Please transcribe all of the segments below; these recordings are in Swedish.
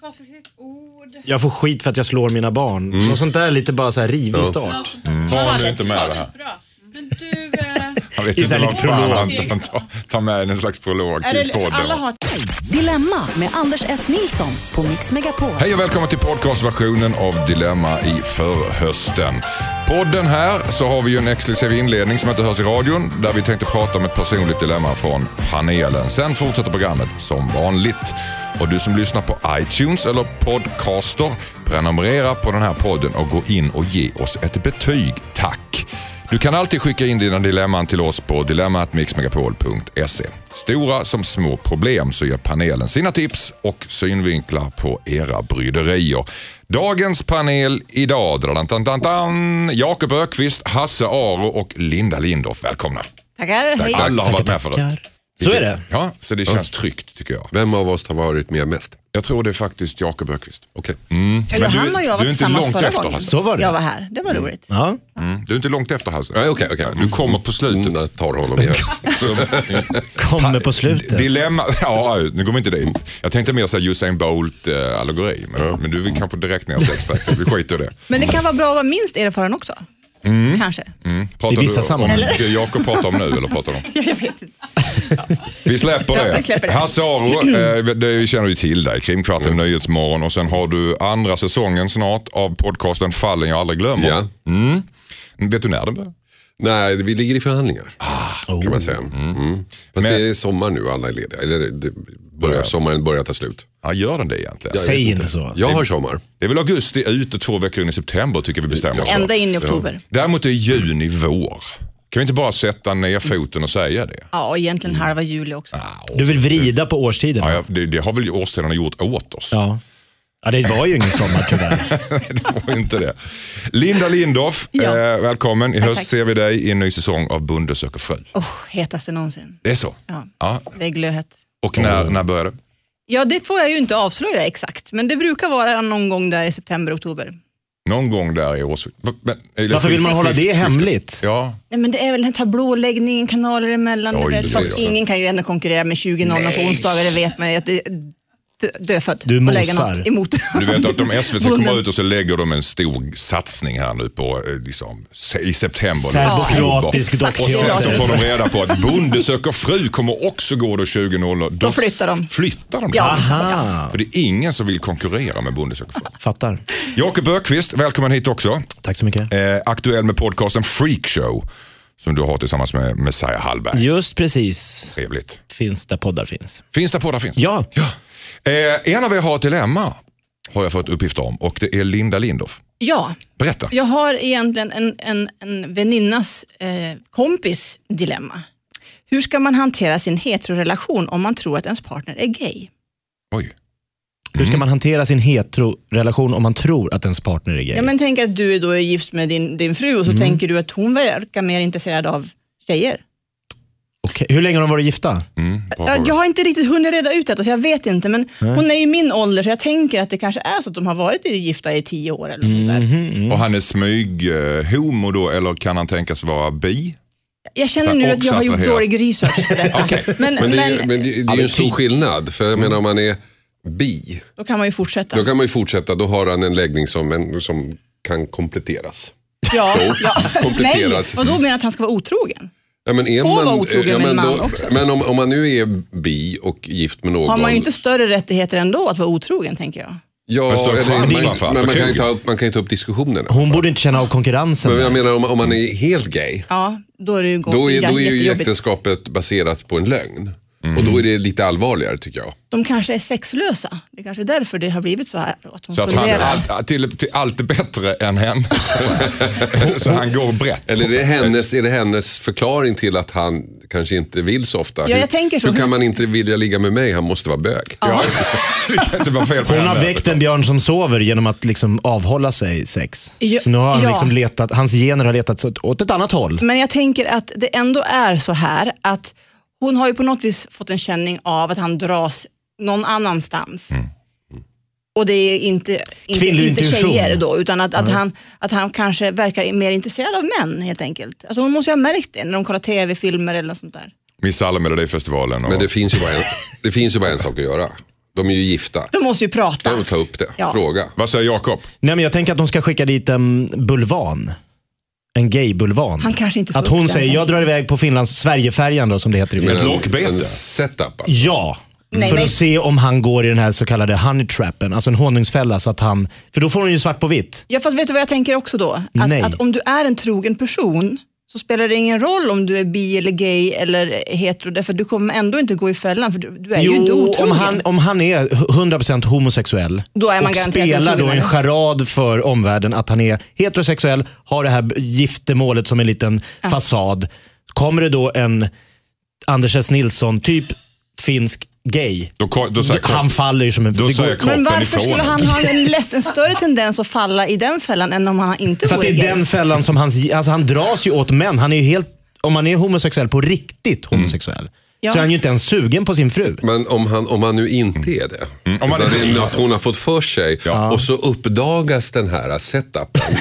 fast vid sitt ord. Jag får skit för att jag slår mina barn. Något sånt där lite bara så här rivig start. Barn är inte med det här. Bra. Men du, eh, Han vet Det är inte så vad fan han han tar, tar med en slags prolog är till alla podden. har Dilemma med Anders S. Nilsson på Mix Megapol. Hej och välkommen till podcastversionen av Dilemma i förhösten. Podden här så har vi ju en exklusiv inledning som inte hörs i radion där vi tänkte prata om ett personligt dilemma från panelen. Sen fortsätter programmet som vanligt. Och du som lyssnar på iTunes eller Podcaster, prenumerera på den här podden och gå in och ge oss ett betyg. Tack! Du kan alltid skicka in dina dilemman till oss på dilemmatmixmegapol.se. Stora som små problem så ger panelen sina tips och synvinklar på era bryderier. Dagens panel idag, Jakob Ökvist, Hasse Aro och Linda Lindorff. Välkomna. Tackar. Tack. Alla har varit med förut. Så är det. Ja, så det känns tryggt tycker jag. Vem av oss har varit med mest? Jag tror det är faktiskt Jakob Ökvist. Okej. Men du- Johanna och jag du är var inte tillsammans långt förra efter, gången. Hasse. Så var det. Jag var här. Det var roligt. Ja. Mm. Du är inte långt efter Hasse. Ja, Okej, okej. Du kommer på slutet. Jag tar honom i höst. Kommer på slutet. Dilemma, ja nu går vi inte dit. Jag tänkte mer säga Usain Bolt-allegori, men, men du vill kanske direkt ner sex så vi skiter i det. Men det kan vara bra att vara minst erfaren också. Kanske. Mm. Pratar I vissa du sammanhang. om det Jakob pratar om nu eller pratar du om? Jag vet inte. Vi släpper Ja, det. vi släpper det. Hasse Aro, eh, det vi känner ju till dig, Krimkvarten, Nyhetsmorgon och sen har du andra säsongen snart av podcasten Fallen jag aldrig glömmer. Ja. Mm. Vet du när den börjar? Nej, vi ligger i förhandlingar. kan man säga. Mm. Fast Men- det är sommar nu, alla är lediga. Eller det börjar, sommaren börjar ta slut. Ja, gör den det egentligen? Jag Säg inte så. Jag har sommar. Det är väl augusti ut och två veckor in i september tycker vi bestämmer oss. Ända in i oktober. Däremot är juni vår. Kan vi inte bara sätta ner foten och säga det? Ja, och egentligen halva juli också. Du vill vrida på årstiderna. Ja, Ja, ja, det, det har väl årstiderna gjort åt oss. ja. Det var ju ingen sommar tyvärr. det var inte det. Linda Lindorff, Ja. eh, välkommen. I höst tack. ser vi dig i en ny säsong av Bonde söker fru. Oh, hetaste någonsin. Det är så? Ja. Ja. Det är glödhett. Och när, när börjar det? Ja, det får jag ju inte avslöja exakt, men det brukar vara någon gång där i september, oktober. Någon gång där i års... Men, är det Varför vill man hålla det hemligt? Ja, Nej, men det är väl den tablåläggningen, kanaler emellan. Oj, det vet. Fast ingen kan ju ändå konkurrera med 20 0 på onsdagar, det vet man ju. Det dö- dödfött Du att lägga något emot. du vet att om SVT kommer ut och så lägger de en stor satsning här nu på eh, liksom, i september. Serbokroatisk exakt. Och sen så dockteater. får de reda på att Bonde söker fru kommer också gå då 20.00. Då flyttar de. Flyttar de? Ja. Aha, För det är ingen som vill konkurrera med Bonde söker fru. fattar. Jakob Ökvist, välkommen hit också. Tack så mycket. Eh, aktuell med podcasten Freakshow som du har tillsammans med Messiah Hallberg. Just precis. Trevligt. Finns där poddar finns. Finns det poddar finns? Ja. Eh, en av er har ett dilemma har jag fått uppgifter om och det är Linda Lindorff. Ja, Berätta. jag har egentligen en, en, en väninnas eh, kompis dilemma. Hur ska man hantera sin heterorelation om man tror att ens partner är gay? Oj. Hur ska man hantera sin hetero-relation om man tror att ens partner är gay? Ja, men tänk att du då är gift med din, din fru och så tänker du att hon verkar mer intresserad av tjejer. Okej, Hur länge har de varit gifta? Mm, Jag, jag har inte riktigt hunnit reda ut detta så jag vet inte men hon är i min ålder så jag tänker att det kanske är så att de har varit gifta i tio år eller något sånt där. Och han är smyg eh, då eller kan han tänkas vara bi? Jag känner nu att jag har gjort dålig research på detta. men, Men det är, ju- men men det, det är ju en stor skillnad. För jag menar om man är bi, då kan man ju fortsätta. då kan man ju fortsätta. Då har han en läggning som, en, som kan kompletteras. Ja, ja. Nej, kompletteras. och då menar att han ska vara otrogen? Ja, men är Får man, vara otrogen med en men, man också. men om, om man nu är bi och gift med någon. Har man ju inte större rättigheter ändå att vara otrogen tänker jag. Ja, eller, man, på man, kan ju ta upp, man kan ju ta upp diskussionen. Hon borde inte känna av konkurrensen. Men jag menar om, om man är helt gay, Ja, då är det ju, då är, då är ju äktenskapet baserat på en lögn. Och då är det lite allvarligare tycker jag. De kanske är sexlösa. Det är kanske är därför det har blivit så här. Att hon Så att han allt, till, till allt är bättre än henne. så han går brett. Eller är det, hennes, är det hennes förklaring till att han kanske inte vill så ofta? Ja, hur, jag tänker så. hur kan man inte vilja ligga med mig? Han måste vara bög. Ja, det kan inte vara fel på Hon har väckt en björn som sover genom att liksom avhålla sig sex. Ja, så nu har han ja. liksom letat, hans gener har letat åt ett annat håll. Men jag tänker att det ändå är så här att hon har ju på något vis fått en känning av att han dras någon annanstans. Mm. Och det är inte, inte, inte tjejer då, utan att, att, han, att han kanske verkar mer intresserad av män helt enkelt. Alltså hon måste ju ha märkt det när de kollar tv-filmer eller något sånt där. Miss alla Melodifestivalen. Och, Men det finns, ju bara en, det finns ju bara en sak att göra. De är ju gifta. De måste ju prata. De ta upp det. Ja. Fråga. Vad säger Jakob? Nej, men jag tänker att de ska skicka dit en bulvan. En gay-bulvan. Han kanske inte får Att hon den. säger, jag drar iväg på Finlands Sverigefärjan då, som det heter i Men Finland. Lockbete. en setup alltså. Ja. Nej, för nej. att se om han går i den här så kallade honey trappen, alltså en honungsfälla. Så att han, för då får hon ju svart på vitt. Ja, fast vet du vad jag tänker också då? Nej. Att, att om du är en trogen person så spelar det ingen roll om du är bi eller gay eller hetero, därför du kommer ändå inte gå i fällan för du, du är ju inte Jo, otrogen. om han, om han är 100% homosexuell Då är man och spelar då en charad för omvärlden att han är heterosexuell, har det här giftermålet som en liten fasad. Kommer det då en Anders S. Nilsson, typ finsk gay. Då, då säger, Han faller ju som en... då Men varför skulle han ha en, lätt, en större tendens att falla i den fällan än om han inte för vore det är gay? den fällan som han... Alltså han dras ju åt män. Han är ju helt... Om man är homosexuell på riktigt homosexuell, Ja. så är han ju inte ens sugen på sin fru. Men om han, om han nu inte är det. Mm. Om han utan det är är något hon har fått för sig. Och så uppdagas den här setupen.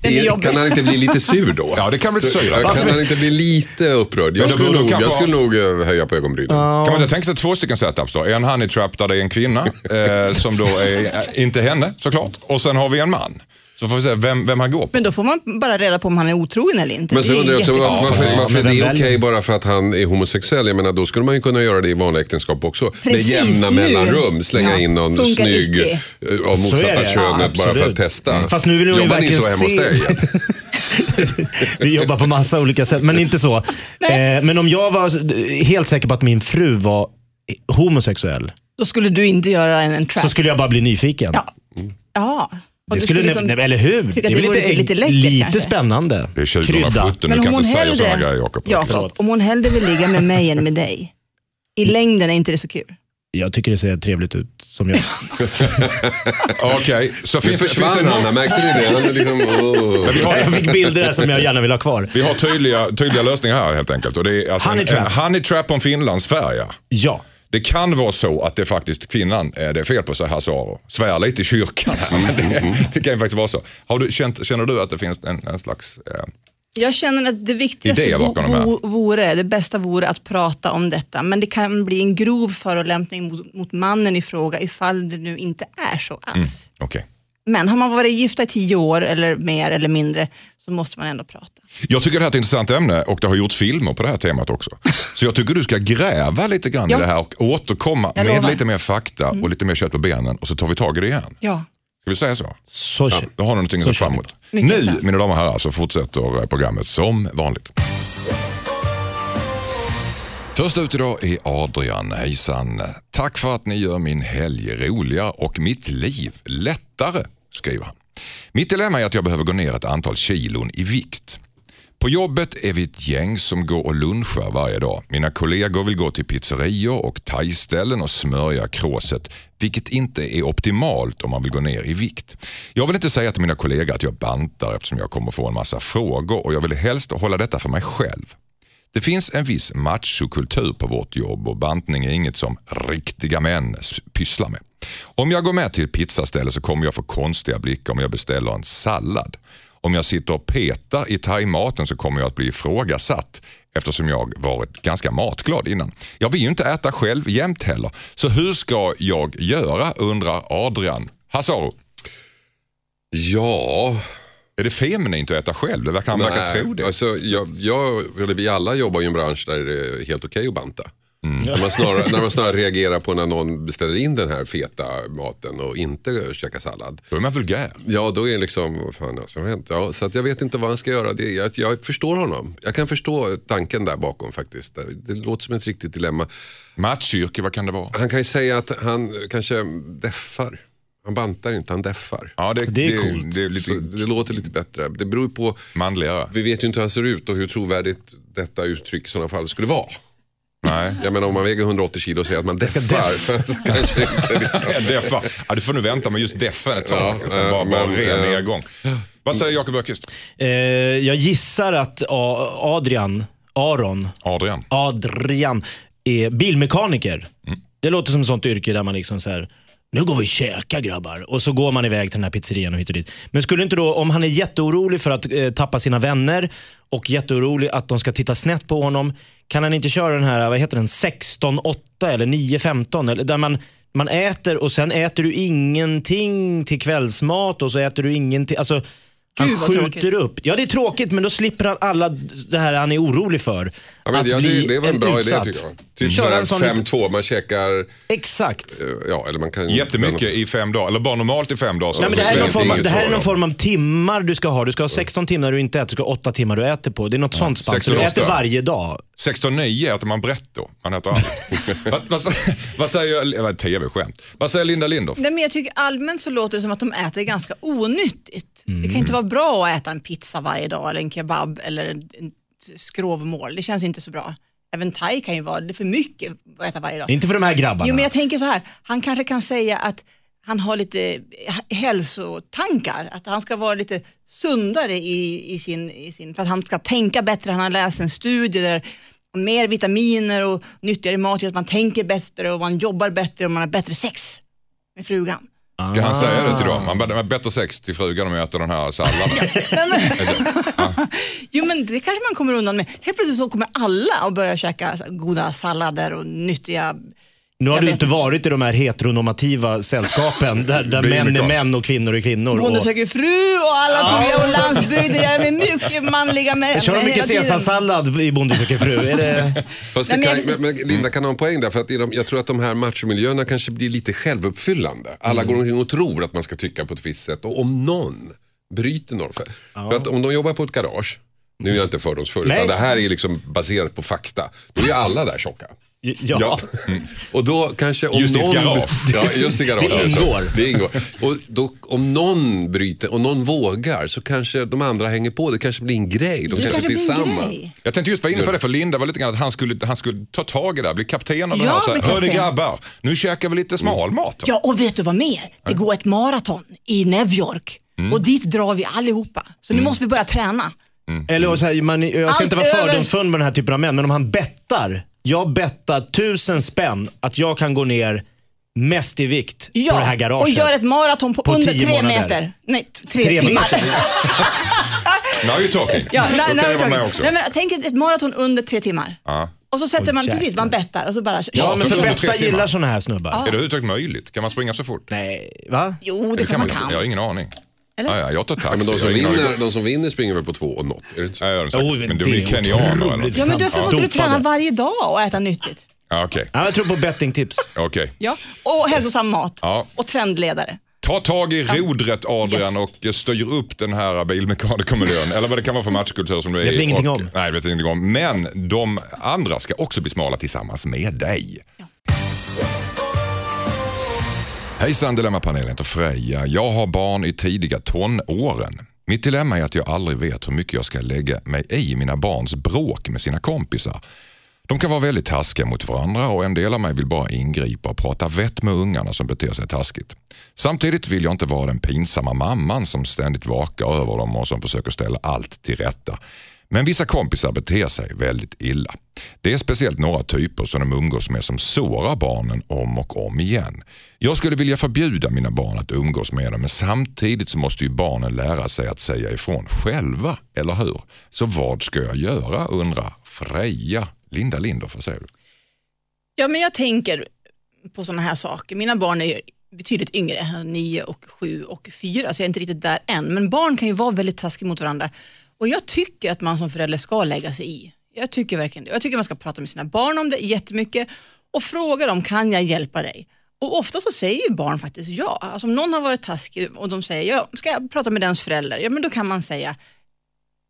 Den är jobbig. kan han inte bli lite sur då? Ja, det kan bli sur. Ja, Kan han inte bli lite upprörd? Jag skulle, nog, jag skulle nog eh, höja på ögonbrynen. Kan man inte tänka sig två stycken setups då? En honey trap där det är en kvinna, eh, som då är, eh, inte henne såklart. Och sen har vi en man. Så får vi se vem, vem han går på. Men då får man bara reda på om han är otrogen eller inte. Men så undrar jag också varför, Ja, varför men det är okej väljer? bara för att han är homosexuell. Jag menar, då skulle man ju kunna göra det i vanliga äktenskap också. Precis, Med jämna nu. mellanrum. Slänga Ja, in någon funkar snygg icke. eh, av motsatta könet Ja, bara för att testa. Fast nu vill Jobbar ni så hemma hos dig? Vi jobbar på massa olika sätt, men inte så. Eh, men om jag var helt säker på att min fru var homosexuell, Då skulle du inte göra en, en trap. så skulle jag bara bli nyfiken. Ja. ja. Det skulle, liksom nej, eller hur? tycka är det väl vore lite läckert lite kanske. spännande. Det är Krydda. 2017, du kan inte säga sådana grejer Jakob. Jakob, om hon hellre vill ligga med mig än med dig. I längden är inte det så kul. Jag tycker det ser trevligt ut som jag. Okej, så finns, det- finns det någon, märkte ni det? Han är liksom, åh. vi, har, jag fick bilder där som jag gärna vill ha kvar. vi har tydliga, tydliga lösningar här helt enkelt. Och det är alltså Honey en, trap. en honey trap om Finlandsfärja. Ja. Det kan vara så att det faktiskt kvinnan, det är fel på sig Hasse Aro. Svär lite i kyrkan här. Men det, det kan ju faktiskt vara så. Har du, känt, känner du att det finns en, en slags... Eh, Jag känner att det viktigaste här. vo- vore, det bästa vore att prata om detta. Men det kan bli en grov förolämpning mot, mot mannen i fråga ifall det nu inte är så alls. Okej. Men har man varit gifta i tio år eller mer eller mindre så måste man ändå prata. Jag tycker det här är ett intressant ämne och det har gjorts filmer på det här temat också. Så jag tycker du ska gräva lite grann Ja. i det här och återkomma Jag med lovar. lite mer fakta och lite mer kött på benen och så tar vi tag i det igen. Ja. Ska vi säga så? Så Ja, då har du någonting att se fram emot. Nu, mina damer och herrar, så fortsätter eh, programmet som vanligt. Först ut idag är Adrian. Hejsan. Tack för att ni gör min helg roligare och mitt liv lättare, skriver han. Mitt dilemma är att jag behöver gå ner ett antal kilon i vikt. På jobbet är vi ett gäng som går och lunchar varje dag. Mina kollegor vill gå till pizzerior och thaiställen och smörja kråset, vilket inte är optimalt om man vill gå ner i vikt. Jag vill inte säga till mina kollegor att jag bantar eftersom jag kommer få en massa frågor och jag vill helst hålla detta för mig själv. Det finns en viss machokultur på vårt jobb och bantning är inget som riktiga män pysslar med. Om jag går med till ett pizzaställe så kommer jag få konstiga blickar om jag beställer en sallad. Om jag sitter och petar i thaimaten så kommer jag att bli ifrågasatt eftersom jag varit ganska matglad innan. Jag vill ju inte äta själv jämt heller. Så hur ska jag göra undrar Adrian. Hasaro, Ja, är det feminint att äta själv? Det verkar, han verkar tro det. Alltså, jag, jag, eller vi alla jobbar i en bransch där det är helt okej att banta. Mm. När, man snarare, när man snarare reagerar på när någon beställer in den här feta maten och inte käkar sallad. Då är man vulgär. Ja, då är det liksom, vad fan är det som har hänt? Ja, så att jag vet inte vad han ska göra. Det, jag, jag förstår honom. Jag kan förstå tanken där bakom faktiskt. Det, det låter som ett riktigt dilemma. Matchyrke, vad kan det vara? Han kan ju säga att han kanske deffar. Han bantar inte, han deffar. Ja, det, Det är coolt. Det är Så lite det låter lite bättre. Det beror på, manligare. vi vet ju inte hur han ser ut och hur trovärdigt detta uttryck i sådana fall skulle vara. Nej. Jag menar om man väger 180 kilo och säger att man ska deffar. så kanske inte liksom. Ja, Deffa. Ja, du får nu vänta med just deffen ett tag. Ja, eh, bara, bara men, ren eh, nedgång. Vad säger Jakob Öqvist? Eh, jag gissar att Adrian, Aron, Adrian. Adrian är bilmekaniker. Det låter som ett sånt yrke där man liksom så här, nu går vi och käkar grabbar. Och så går man iväg till den här pizzerian och hit och dit. Men skulle inte då, om han är jätteorolig för att eh, tappa sina vänner och jätteorolig att de ska titta snett på honom. Kan han inte köra den här, vad heter den, 16-8 eller 9-15? Eller där man man äter och sen äter du ingenting till kvällsmat och så äter du ingenting. Alltså, han Gud, skjuter tråkigt. upp. Ja det är tråkigt men då slipper han alla det här han är orolig för. Ja, men att jag, bli det, det var en bra utsatt. idé tycker jag. Typ Köra en sån 5-2, man käkar, Exakt. eh, ja eller man kan... Jättemycket i fem dagar, eller bara normalt i fem dagar. så- Nej, men det, här är någon det form av, det här är någon form av timmar du ska ha. Du ska ha 16 timmar du inte äter, du ska ha 8 timmar du äter på. Det är något sånt spann. Så du 16, äter varje dag. 16.9 äter man brett då. Man äter allt. vad, vad, vad säger, det tv-skämt. Vad säger Linda Lindorff? Nej, men jag tycker allmänt så låter det som att de äter ganska onyttigt. Det Mm. kan inte vara bra att äta en pizza varje dag eller en kebab eller en, skrovmål. Det känns inte så bra. Även thai kan ju vara det är för mycket att äta varje dag. Inte för de här grabbarna. Jo, men jag tänker så här, han kanske kan säga att han har lite hälsotankar, att han ska vara lite sundare i, i, sin, i sin, för att han ska tänka bättre. Han har läst en studie där mer vitaminer och nyttigare mat gör att man tänker bättre och man jobbar bättre och man har bättre sex med frugan. Kan han säga det till dem? Man har bättre sex till frugan om jag äter den här salladen. Jo men det kanske man kommer undan med. Helt plötsligt så kommer alla att börja käka goda sallader och nyttiga nu har jag du inte varit i de här heteronormativa sällskapen där, där män är män och kvinnor är kvinnor. Bonde söker fru och alla program och landsbygden. Jag är med mycket manliga män. kör de mycket caesarsallad i Bonde söker fru? Är det... Fast det kan, men, men Linda kan ha en poäng där, för att i de, jag tror att de här machomiljöerna kanske blir lite självuppfyllande. Alla Mm. går omkring och tror att man ska tycka på ett visst sätt och om någon bryter normer. För, för att om de jobbar på ett garage, nu är jag inte fördomsfull, utan det här är liksom baserat på fakta. Då är alla där tjocka. Ja. Och då kanske om Just i ett någon... garage. Ja, just i garage. Det ingår. Det ingår. Och då, om någon bryter och någon vågar så kanske de andra hänger på. Det kanske blir en grej. De Det kanske kanske blir tillsammans. grej. Jag tänkte just vara inne på det för Linda var lite grann att han skulle, han skulle ta tag i det här, bli kapten av det Ja, här. Så här Hörni kapten." grabbar, nu käkar vi lite smalmat. Ja, och vet du vad mer? Det går ett maraton i New York Mm. och dit drar vi allihopa. Så nu måste vi börja träna. Eller så här, man, jag ska Allt inte vara fördomsfull med den här typen av män, men om han bettar. Jag bettar tusen spänn att jag kan gå ner mest i vikt Ja, på det här garaget. och gör ett maraton på, På under tre månader. meter. Nej, tre, Tre timmar. meter. Now you're talking. Ja, Då nej, kan jag vara med också. nej, men tänk ett maraton under tre timmar. Ja. Och så sätter Åh, man, precis, jäklar. man bettar och så bara Ja, men för Betta gillar såna här snubbar. Är det överhuvudtaget möjligt? Kan man springa så fort? Nej, va? Jo, det Det kan man kan. Jag har ingen aning. Eller? Ja, ja, jag tar taxi. Ja, men de, som vinner, de som vinner springer väl på två och något? Är det inte så? Ja, jag gör det säkert. Oh, men det det blir är kenyaner eller otroligt. något. Ja, men därför måste du träna varje dag och äta nyttigt. Ja, Okej, Ja, jag tror på bettingtips. okej. Ja, och hälsosam mat. Ja. Och trendledare. Ta tag i rodret Adrian Yes. och styr upp den här bilmekanikermiljön. Eller vad det kan vara för matchkultur som det är. Vet vi ingenting och, om. Nej, vet ingenting om. Men de andra ska också bli smala tillsammans med dig. Hejsan Dilemmapanelen, jag heter Freja. Jag har barn i tidiga tonåren. Mitt dilemma är att jag aldrig vet hur mycket jag ska lägga mig i mina barns bråk med sina kompisar. De kan vara väldigt taskiga mot varandra och en del av mig vill bara ingripa och prata vett med ungarna som beter sig taskigt. Samtidigt vill jag inte vara den pinsamma mamman som ständigt vakar över dem och som försöker ställa allt till rätta. Men vissa kompisar beter sig väldigt illa. Det är speciellt några typer som de umgås med som sårar barnen om och om igen. Jag skulle vilja förbjuda mina barn att umgås med dem men samtidigt så måste ju barnen lära sig att säga ifrån själva, eller hur? Så vad ska jag göra undrar Freja. Linda Lindorff, vad säger du? Ja, men jag tänker på sådana här saker. Mina barn är betydligt yngre, 9 och 7 och 4, så jag är inte riktigt där än. Men barn kan ju vara väldigt taskiga mot varandra och jag tycker att man som förälder ska lägga sig i. Jag tycker verkligen det. Jag tycker man ska prata med sina barn om det jättemycket och fråga dem, kan jag hjälpa dig? Och ofta så säger ju barn faktiskt ja. Alltså om någon har varit taskig och de säger, ja, ska jag prata med dens förälder? Ja, men då kan man säga,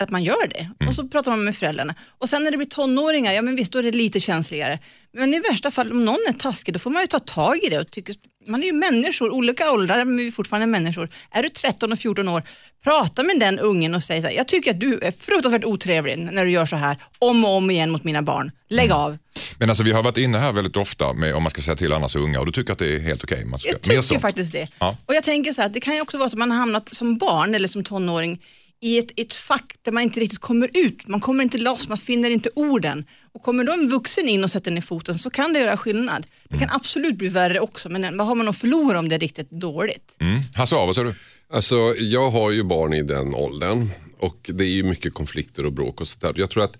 att man gör det. Och så pratar man med föräldrarna. Och sen när det blir tonåringar, ja men visst då är det lite känsligare. Men i värsta fall om någon är taskig då får man ju ta tag i det. Och tycker, man är ju människor, olika åldrar men vi är fortfarande människor. Är du 13 och 14 år, prata med den ungen och säg så här, jag tycker att du är fruktansvärt otrevlig när du gör så här om och om igen mot mina barn. Lägg av. Men alltså vi har varit inne här väldigt ofta med om man ska säga till annars unga och du tycker att det är helt okej? Ska- Jag tycker faktiskt det. Ja. Och jag tänker så här, det kan ju också vara så att man har hamnat som barn eller som tonåring i ett, ett fack där man inte riktigt kommer ut. Man kommer inte loss, man finner inte orden. Och kommer då en vuxen in och sätter ner foten så kan det göra skillnad. Det Mm. kan absolut bli värre också, men vad har man att förlora om det är riktigt dåligt? Mm. Hasse vad säger du? Alltså, jag har ju barn i den åldern och det är ju mycket konflikter och bråk och sånt där. Jag tror att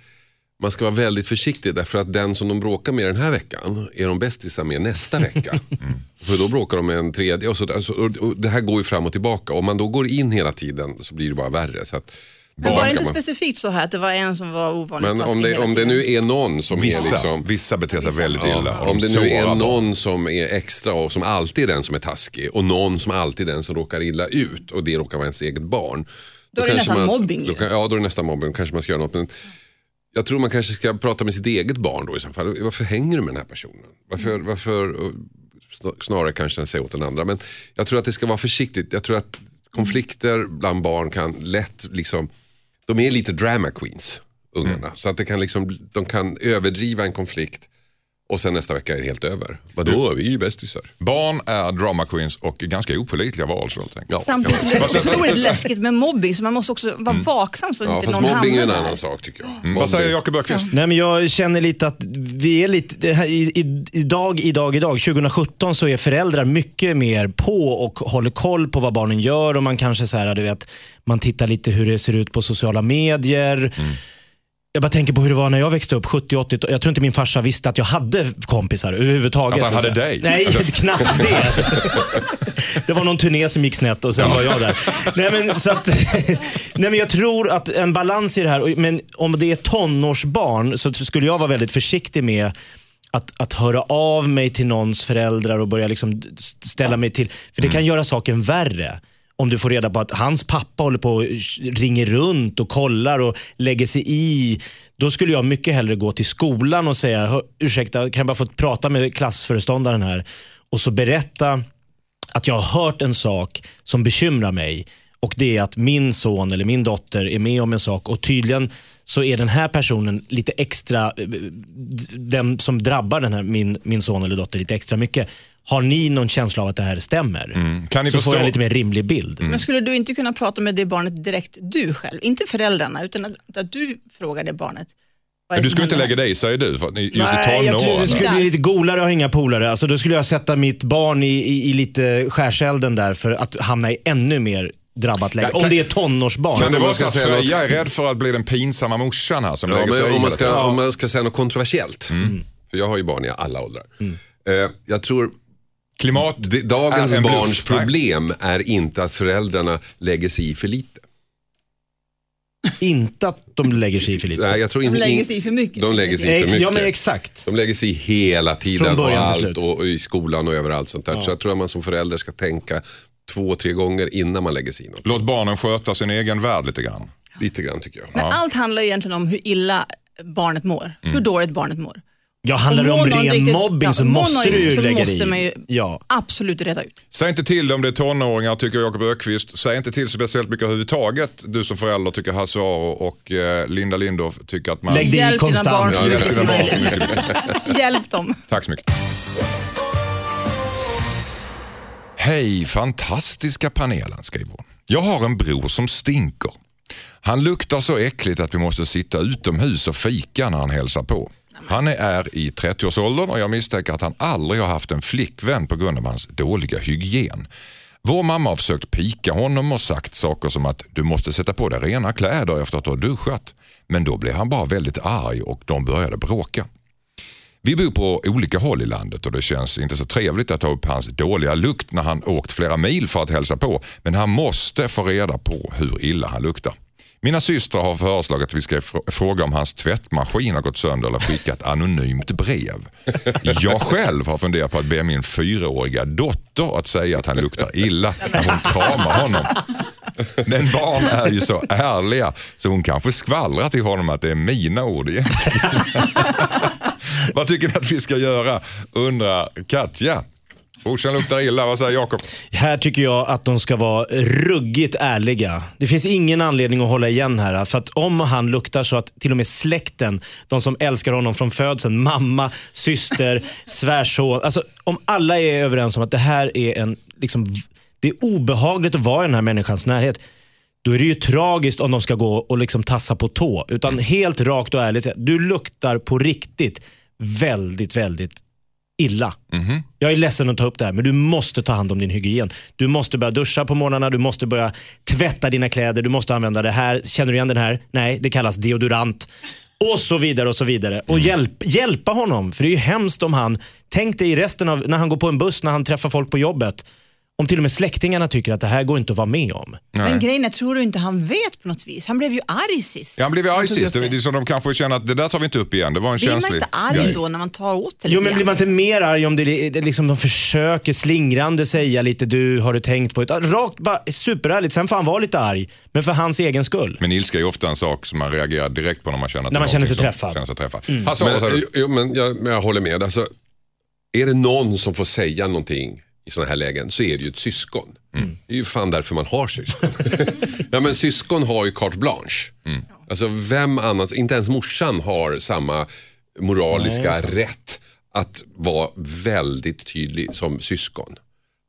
man ska vara väldigt försiktig därför att den som de bråkar med den här veckan är de bästisar med nästa vecka. För då bråkar de med en tredje och, så, och, det här går ju fram och tillbaka. Om man då går in hela tiden så blir det bara värre. Så att Men var det inte man- specifikt så här att det var en som var ovanligt men om det, om det nu är någon som är Vissa, liksom... vissa beter sig väldigt illa. Ja, om de det nu är någon som är extra och som alltid är den som är taskig och någon som alltid är den som råkar illa ut och det råkar vara ens eget barn. Då är det nästan man, mobbing Då kan, ja, då är det nästan mobbing. Då kanske man ska göra något. Men jag tror man kanske ska prata med sitt eget barn då i så fall. Varför hänger du med den här personen? Varför, varför och snar- snarare kanske än säga åt den andra. Men jag tror att det ska vara försiktigt. Jag tror att konflikter bland barn kan lätt liksom, de är lite drama queens, ungarna. Så att det kan liksom, de kan överdriva en konflikt och sen nästa vecka är det helt över. Vadå, vi är ju bästisar. Barn är drama queens och ganska opålitliga varelser helt enkelt. Ja, Samtidigt som det är otroligt läskigt med mobbing så man måste också vara vaksam så ja, inte fast någon mobbing är en där. annan sak tycker jag. Mm, vad säger Jakob Öqvist? Nej, men jag känner lite att vi är lite, här, i, i, idag, idag, idag, 2017 så är föräldrar mycket mer på och håller koll på vad barnen gör och man kanske så här, du vet, man tittar lite hur det ser ut på sociala medier. Jag bara tänker på hur det var när jag växte upp, 70-80. Jag tror inte min farsa visste att jag hade kompisar överhuvudtaget. Att han hade dig? Nej, knappt det. Det var någon turné som gick snett och sen var jag där. Nej men, så att, nej, men jag tror att en balans i det här, men om det är tonårsbarn så skulle jag vara väldigt försiktig med att, att höra av mig till någons föräldrar och börja liksom ställa mig till, för det kan göra saken värre. Om du får reda på att hans pappa håller på och ringer runt och kollar och lägger sig i. Då skulle jag mycket hellre gå till skolan och säga, ursäkta, kan jag bara få prata med klassföreståndaren här? Och så berätta att jag har hört en sak som bekymrar mig och det är att min son eller min dotter är med om en sak och tydligen så är den här personen lite extra, eh, den som drabbar den här, min, min son eller dotter lite extra mycket. Har ni någon känsla av att det här stämmer? Kan ni så förstå? får jag en lite mer rimlig bild. Men skulle du inte kunna prata med det barnet direkt du själv? Inte föräldrarna utan att, att du frågar det barnet. Men du skulle inte lägga dig, säger du, för just Nej, i jag tror det tonåren. skulle bli lite golare att ha inga polare. Alltså, då skulle jag sätta mitt barn i, i, i lite skärselden där för att hamna i ännu mer drabbat läge. Ja, kan- Om det är tonårsbarn. Kan det vara så att säga Freja är rädd för att bli den pinsamma morsan här som Ja, lägger sig men i om, man ska, om man ska säga något kontroversiellt, Mm. för jag har ju barn i alla åldrar. Eh, jag tror Klimat det, dagens är en bluff. barns problem är inte att föräldrarna lägger sig i för lite. Inte att de lägger sig i för lite. Nej, jag tror De in, lägger in- sig i för mycket. De lägger sig i för mycket. Ja men exakt. De lägger sig i hela tiden och allt och, och i skolan och överallt sånt där. Så jag tror att man som förälder ska tänka två, tre gånger innan man lägger sig i något. Låt barnen sköta sin egen värld lite grann. Lite grann tycker jag. Men allt handlar egentligen om hur illa barnet mår. Mm. Hur dåligt barnet mår. Ja, handlar det om ren riktigt- mobbing ja, så måste du ju så lägga måste dig man ju Ja. absolut reda ut. Säg inte till om det är tonåringar tycker Jakob Ökvist. Säg inte till speciellt mycket överhuvudtaget. Du som förälder tycker Hasse Aro och eh, Linda Lindorff tycker att man... Lägg dig i konstant. Ja, mycket hjälp dina barn så möjligt. Hjälp dem. Tack så mycket. Hej fantastiska panelen, skriver hon. Jag har en bror som stinker. Han luktar så äckligt att vi måste sitta utomhus och fika när han hälsar på. Han är i 30-årsåldern och jag misstänker att han aldrig har haft en flickvän på grund av hans dåliga hygien. Vår mamma har försökt pika honom och sagt saker som att du måste sätta på dig rena kläder efter att du har duschat. Men då blev han bara väldigt arg och de började bråka. Vi bor på olika håll i landet och det känns inte så trevligt att ta upp hans dåliga lukt när han åkt flera mil för att hälsa på. Men han måste få reda på hur illa han luktar. Mina systrar har föreslagit att vi ska fråga om hans tvättmaskin har gått sönder eller skicka ett anonymt brev. Jag själv har funderat på att be min fyraåriga dotter att säga att han luktar illa när hon kramar honom. Men barn är ju så ärliga så hon kanske skvallrar till honom att det är mina ord egentligen. Vad tycker ni att vi ska göra? undrar Katja. Brorsan luktar illa, vad säger Jakob? Här tycker jag att de ska vara ruggigt ärliga. Det finns ingen anledning att hålla igen här. För att om han luktar så att till och med släkten, de som älskar honom från födseln, mamma, syster, svärson. Alltså om alla är överens om att det här är en, liksom, det är obehagligt att vara i den här människans närhet. Då är det ju tragiskt om de ska gå och liksom tassa på tå. Utan helt rakt och ärligt du luktar på riktigt väldigt, väldigt illa. Jag är ledsen att ta upp det här, men du måste ta hand om din hygien. Du måste börja duscha på morgnarna, du måste börja tvätta dina kläder, du måste använda det här. Känner du igen den här? Nej, det kallas deodorant. Och så vidare och så vidare. Mm. Och hjälp, hjälpa honom. För det är ju hemskt om han, tänk dig i resten av, när han går på en buss, när han träffar folk på jobbet. Om till och med släktingarna tycker att det här går inte att vara med om. Men grejen är, tror du inte han vet på något vis? Han blev ju arg sist. Ja, han blev ju arg sist. upp Det är så de kanske känner att det där tar vi inte upp igen. Det var en Blir man känslig inte arg grej. då när man tar åt sig Jo men blir man inte mer arg om det, det liksom, de försöker slingrande säga lite du, har du tänkt på det? Rakt, bara superärligt. Sen får han vara lite arg. Men för hans egen skull. Men ilska är ofta en sak som man reagerar direkt på när man känner att När det är man känner sig träffad. Känner sig träffad. Hasse, vad Men, du? jo, men, jag, men jag håller med. Alltså, är det någon som får säga någonting i sådana här lägen så är det ju ett syskon. Det är ju fan därför man har syskon. ja, men syskon har ju carte blanche. Alltså vem annars, inte ens morsan har samma moraliska rätt att vara väldigt tydlig som syskon.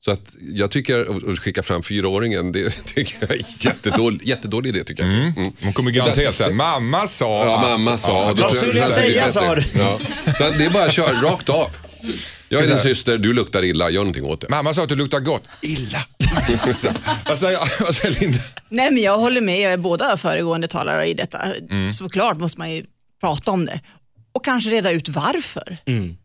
Så att jag tycker, att skicka fram fyraåringen, det tycker jag är jättedålig, jättedålig idé tycker jag. Mm. Hon kommer garanterat säga mamma sa Ja, att... mamma sa. då Vad tror skulle jag det blir säga, bättre. sa du? Ja. Så Det är bara att köra rakt av. Jag är din syster, du luktar illa, gör någonting åt det. Mamma sa att du luktar gott. Illa. vad, säger, vad säger Linda? Nej men jag håller med, jag är båda föregående talare i detta. Såklart måste man ju prata om det. Och kanske reda ut varför.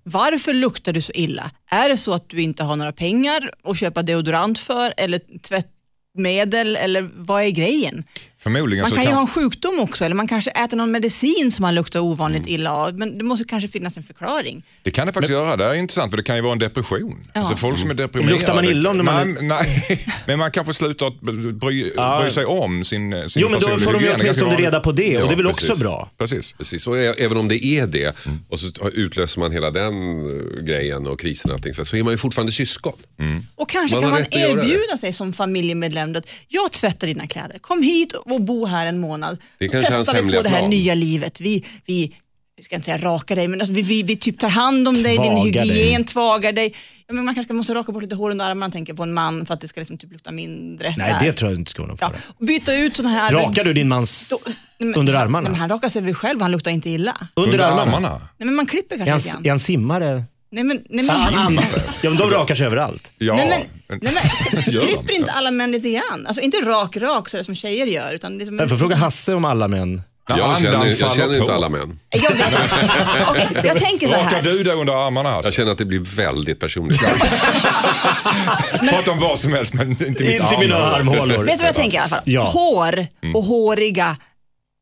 Varför luktar du så illa? Är det så att du inte har några pengar att köpa deodorant för eller tvättmedel eller vad är grejen? Förmodligen Man så kan ju kan... ha en sjukdom också eller man kanske äter någon medicin som man luktar ovanligt illa av men det måste kanske finnas en förklaring. Det kan det faktiskt göra. Det är intressant för det kan ju vara en depression. Alltså folk som är deprimerade. Luktar man illa om när man nej, nej, men man kanske slutar att bry, Ja. bry sig om sin, sin Jo men då får de ju. Det åtminstone reda på det och det är väl precis. också bra. Precis. Precis, och även om det är det och så utlöser man hela den eh, grejen och krisen och allting så så är man ju fortfarande syskon. Och kanske Man kan man erbjuda sig som familjemedlem att jag tvättar dina kläder, kom hit och bo här en månad. Det är kanske hans hemliga på det här plan. nya livet. Vi, vi jag ska inte säga raka dig, men alltså vi, vi, vi typ tar hand om dig, din Tvagar dig. hygien, tvagar dig. Ja, men man kanske måste raka bort lite hår under armarna tänker på en man för att det ska liksom typ lukta mindre. Nej där. det tror jag inte ska vara någon ja. fara. och Byta ut sådana här... Rakar du din mans Då- Nej, men- under Nej, armarna? men han rakar sig väl själv, han luktar inte illa. Under, Under armarna? armarna. Nej, men man klipper Är kanske han, lite är grann. han simmare? Nej, men, nej, men, Han, ja men de rakar sig överallt. Ja. Nej men, nej, men klipper inte alla män lite grann? Alltså inte rak rak så som tjejer gör. Utan det är som Jag får fråga Hasse om alla män. Jag känner, jag känner inte alla män. Jag, vet, Okej, jag tänker så Rakar här. du dig under armarna Hasse? Jag känner att det blir väldigt personligt. Prata om vad som helst men inte mitt Inte mina armhål. armhålor. Vet du vad jag tänker i alla fall? Ja. Hår och håriga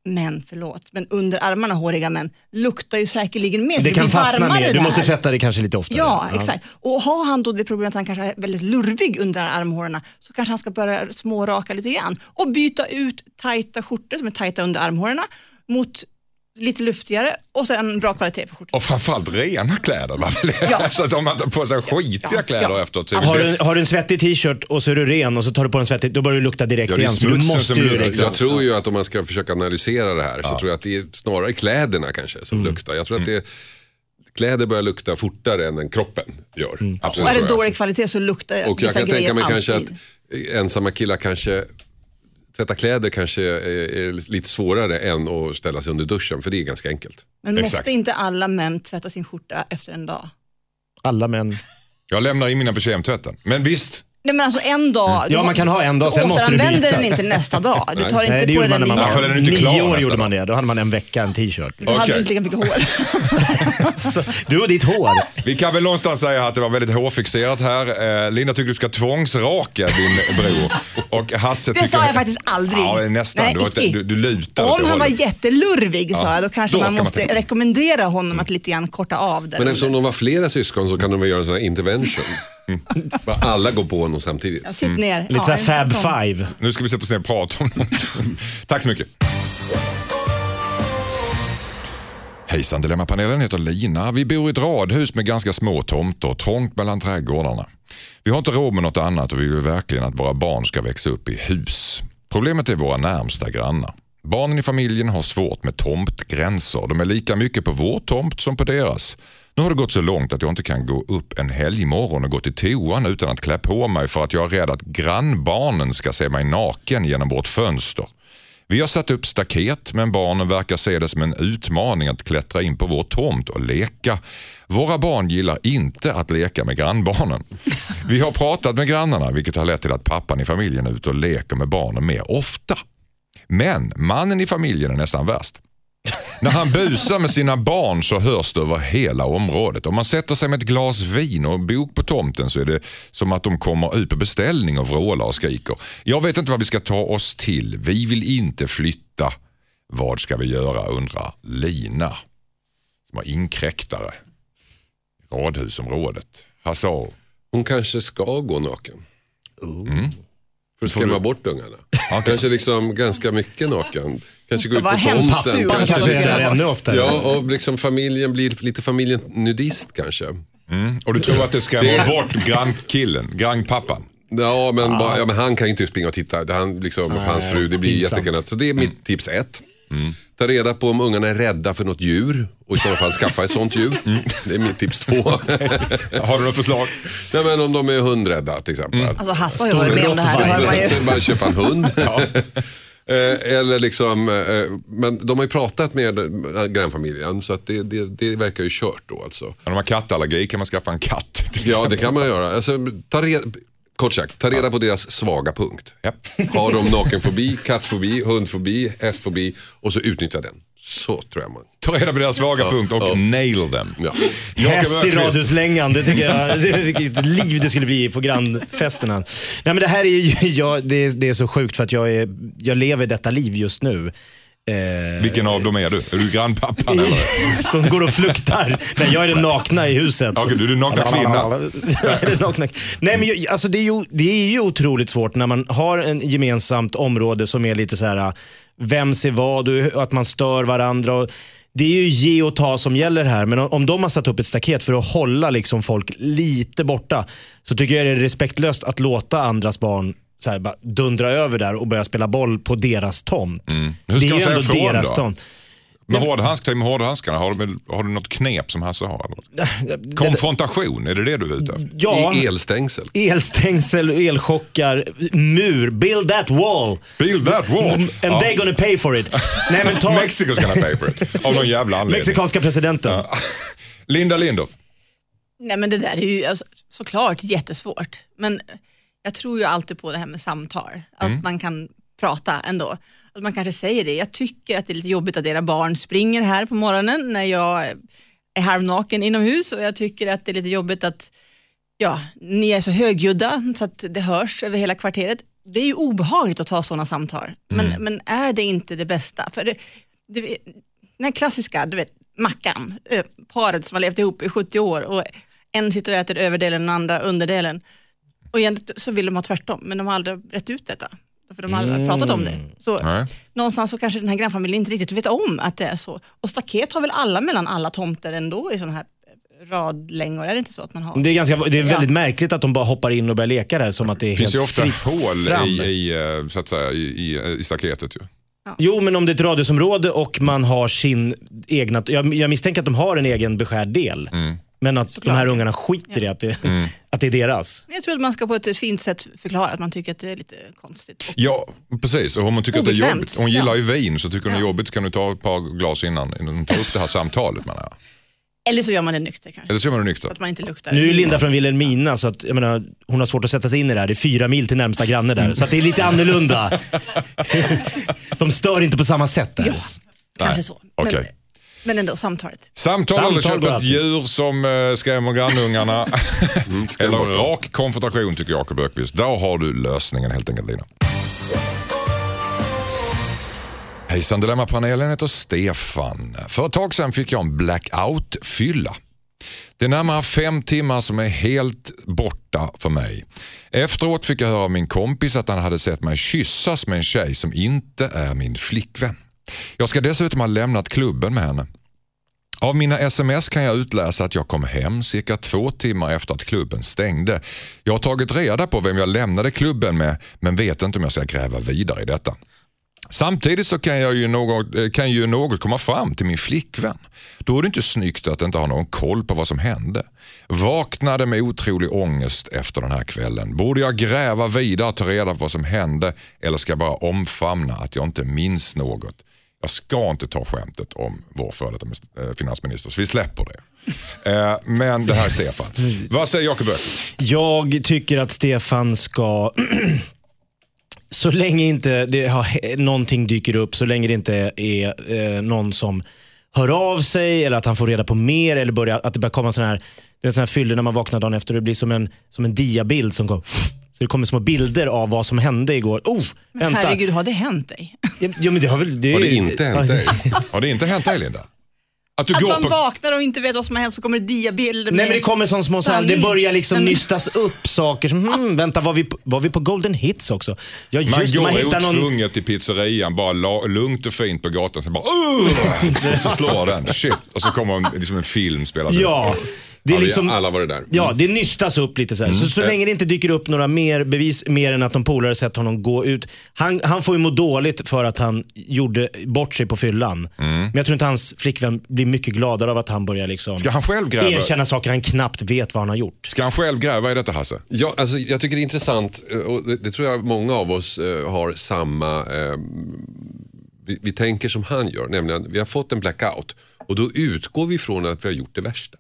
män, förlåt, men under armarna håriga män luktar ju säkerligen mer. Det kan fastna mer. Du måste tvätta det kanske lite oftare. Ja, exakt. Och har han då det problemet att han kanske är väldigt lurvig under armhålorna så kanske han ska börja småraka lite grann och byta ut tajta skjortor som är tajta under armhålorna mot lite luftigare och sen bra kvalitet på skjortan. Och framförallt rena kläder. va? Ja. så att om man tar på sig skitiga Ja, kläder ja. efteråt. Så Har du, har du en svettig t-shirt och så är du ren och så tar du på en svettig, då börjar det lukta direkt Ja, igen. Så du måste ju liksom, Jag tror ju att om man ska försöka analysera det här så tror jag att det är snarare kläderna kanske som luktar. Jag tror att det kläder börjar lukta fortare än den kroppen gör. Absolut, Och är det jag. dålig kvalitet så luktar Och jag vissa kan grejer tänka mig kanske alltid. att ensamma killar kanske Tvätta kläder kanske är, är lite svårare än att ställa sig under duschen för det är ganska enkelt. Men måste Exakt. inte alla män tvätta sin skjorta efter en dag? alla män. Jag lämnar in mina på kemtvätten. Men visst, Nej men alltså en dag. Ja, du- man kan ha en dag, du sen måste du byta. den inte nästa dag. Du tar inte Nej, det på dig man den när man Ja, för var den inte nio klar år. nästan. gjorde man det. Då hade man en vecka en t-shirt. Du hade Okej. inte lika mycket hår. Så, du och ditt hår. vi kan väl någonstans säga att det var väldigt hårfixerat här. Eh, Linda tycker du ska tvångsraka din bror. Och Hasse Det tycker... sa jag faktiskt aldrig. Ja, nästan. Nej, du, du, du lutar Om det han var jättelurvig sa Ja, jag, då kanske då man man måste tänka. rekommendera honom att lite grann korta av det. Men eftersom de var flera syskon så kan de väl göra en sån här intervention. Bara Alla går på honom samtidigt. Ja, Sitt ner. Lite såhär en fab sån. five. Nu ska vi sätta oss ner och prata om något. Tack så mycket. Hejsan Dilemmapanelen heter Lina. Vi bor i ett radhus med ganska små tomter, trångt mellan trädgårdarna. Vi har inte råd med något annat och vi vill verkligen att våra barn ska växa upp i hus. Problemet är våra närmsta grannar. Barnen i familjen har svårt med tomtgränser. De är lika mycket på vår tomt som på deras. Nu har det gått så långt att jag inte kan gå upp en helgmorgon och gå till toan utan att klä på mig för att jag är rädd att grannbarnen ska se mig naken genom vårt fönster. Vi har satt upp staket men barnen verkar se det som en utmaning att klättra in på vår tomt och leka. Våra barn gillar inte att leka med grannbarnen. Vi har pratat med grannarna vilket har lett till att pappan i familjen är ute och leker med barnen mer ofta. Men mannen i familjen är nästan värst. När han busar med sina barn så hörs det över hela området. Om man sätter sig med ett glas vin och en bok på tomten så är det som att de kommer ut på beställning och vrålar och skriker. Jag vet inte vad vi ska ta oss till. Vi vill inte flytta. Vad ska vi göra undrar Lina som har inkräktare i radhusområdet. Hassao. Hon kanske ska gå naken. Mm. För att skrämma bort ungarna. Kanske liksom ganska mycket naken. Kanske gå ut på tomten. Han kanske är där ännu oftare. Ja, och liksom familjen blir lite familjen nudist kanske. Och du tror att det skrämmer bort grannkillen, grannpappan? Ja men, bara, ja, men han kan ju inte springa och titta. Han, liksom, hans fru, det blir jätteknäppt. Så det är mitt tips ett. Ta reda på om ungarna är rädda för något djur och i så fall skaffa ett sånt djur. Det är mitt tips två. Har du något förslag? Nej, men om de är hundrädda till exempel. Alltså Hasse har ju varit med om det här. Man så bara köpa en hund. Eh, Eller liksom, eh, men de har ju pratat med eh, grannfamiljen så att det, det, det verkar ju kört då alltså. Om de har kattallergi kan man skaffa en katt. Ja det kan man göra. Alltså, ta reda, kort sagt, ta reda på deras svaga punkt. Japp. Har de nakenfobi, kattfobi, hundfobi, hästfobi och så utnyttja den. Så tror jag man. Ta reda på deras svaga punkt och ja. nail them. Ja. Häst i radhuslängan, det tycker jag, det är vilket liv det skulle bli på grannfesterna. Nej men det här är ju, jag, det, är, det är så sjukt för att jag, är, jag lever detta liv just nu. Eh, Vilken av dem är du? Är du grannpappan eller? som går och fluktar. Nej, jag är den nakna i huset. Okej, du är den nakna kvinnan. Nakna. Nej, men jag, alltså det, är ju, det är ju otroligt svårt när man har en gemensamt område som är lite så här, vem ser vad och att man stör varandra. Och, det är ju ge och ta som gäller här, men om, om de har satt upp ett staket för att hålla liksom folk lite borta, så tycker jag det är respektlöst att låta andras barn så här, bara dundra över där och börja spela boll på deras tomt. Mm. Hur ska det är man ju säga ändå deras då? tomt. Med hårdhandskar, med hårdhandskarna, har du, har du något knep som Hasse har? Konfrontation, är det det du är ute efter? Ja, I elstängsel. elstängsel, elchockar, mur. Build that wall. Build that wall. And Ja. they're gonna pay for it. Nej, men ta Mexico's gonna pay for it. Av någon jävla anledning. mexikanska presidenten. Linda Lindorff. Nej men det där är ju alltså, såklart jättesvårt. Men jag tror ju alltid på det här med samtal. Att man kan prata ändå. Att man kanske säger det. Jag tycker att det är lite jobbigt att era barn springer här på morgonen när jag är halvnaken inomhus och jag tycker att det är lite jobbigt att ja, ni är så högljudda så att det hörs över hela kvarteret. Det är ju obehagligt att ta sådana samtal. Men, men är det inte det bästa? För det, det, den här klassiska, du vet, Mackan, eh, paret som har levt ihop i 70 år och en sitter och äter överdelen och den andra underdelen. Och egentligen så vill de ha tvärtom, men de har aldrig rätt ut detta. För de har aldrig pratat om det. Så Nej. någonstans så kanske den här grannfamiljen inte riktigt vet om att det är så. Och staket har väl alla mellan alla tomter ändå i sådana här radlängor? Är det inte så att man har? Det är, ganska, det är väldigt märkligt att de bara hoppar in och börjar leka där som att det är Det finns ju helt ofta fritt hål fram. i, i, eh, så att säga, i, i, i staketet. Ju. Jo, men om det är ett radhusområde och man har sin egna... Jag, jag misstänker att de har en egen beskärd del. Mm. Men att de här ungarna skiter i att det, att det är deras. Men Jag tror att man ska på ett fint sätt förklara att man tycker att det är lite konstigt. Och Ja, precis. Och om hon tycker att det är jobbigt. Hon gillar ja. ju vin, så tycker hon det är jobbigt så kan du ta ett par glas innan, hon tar upp det här samtalet. Menar jag. Eller så gör man det nykter kanske. Eller så gör man det Så nykter. att man inte luktar. Nu är Linda från Vilhelmina så att, jag menar, hon har svårt att sätta sig in i det här. Det är fyra mil till närmsta granne där. Så att det är lite annorlunda. De stör inte på samma sätt där. Ja, kanske Nej, så. Men, okej. Men ändå samtalet. Samtal, eller köpa ett djur som äh, skrämmer grannungarna. eller rak konfrontation tycker Jakob Öqvist. Där har du lösningen helt enkelt Lina. Hejsan Dilemmapanelen heter Stefan. För ett tag sedan fick jag en blackout-fylla. Det är närmare fem timmar som är helt borta för mig. Efteråt fick jag höra av min kompis att han hade sett mig kyssas med en tjej som inte är min flickvän. Jag ska dessutom ha lämnat klubben med henne. Av mina sms kan jag utläsa att jag kom hem cirka två timmar efter att klubben stängde. Jag har tagit reda på vem jag lämnade klubben med men vet inte om jag ska gräva vidare i detta. Samtidigt så kan, jag ju något, eh, kan ju något komma fram till min flickvän. Då är det inte snyggt att inte ha någon koll på vad som hände. Vaknade med otrolig ångest efter den här kvällen. Borde jag gräva vidare och ta reda på vad som hände eller ska jag bara omfamna att jag inte minns något? Jag ska inte ta skämtet om vår före detta eh, finansminister, så vi släpper det. Eh, Men det här är Stefan. Vad säger Jakob? Jag tycker att Stefan ska, så länge inte det har, någonting dyker upp, så länge det inte är eh, någon som hör av sig eller att han får reda på mer eller börjar, att det börjar komma sådana här, det är sådana här fyller när man vaknar dagen efter det blir som en, som en diabild som går det kommer små bilder av vad som hände igår. Oh, Men vänta. herregud, har det hänt dig? Ja, men det har väl... Det, Har det inte hänt dig? Har det inte hänt dig Linda? Att du Att går man på... vaknar och inte vet vad som har hänt så kommer det diabilder Nej men det kommer som små så här, det börjar liksom men- nystas upp saker som, hmm, vänta var vi, på, var vi på Golden Hits också? Ja Man just det, går man hittar någon... otvunget till pizzerian, bara la, lugnt och fint på gatan. Så bara, och så slår den. Shit. Och så kommer liksom en film spelas upp. Ja, det är Ja, liksom... alla varit där. Ja, det nystas upp lite så här. Så, så länge det inte dyker upp några mer bevis, mer än att de polare sett honom gå ut. Han, han får ju må dåligt för att han gjorde bort sig på fyllan. Men jag tror inte hans flickvän blir mycket gladare av att han börjar liksom Ska han själv gräva? erkänna saker han knappt vet vad han har gjort. Ska han själv gräva i detta Hasse? Ja, alltså, jag tycker det är intressant eh, och det, det tror jag många av oss eh, har samma... Eh, vi, vi tänker som han gör, nämligen vi har fått en blackout och då utgår vi från att vi har gjort det värsta.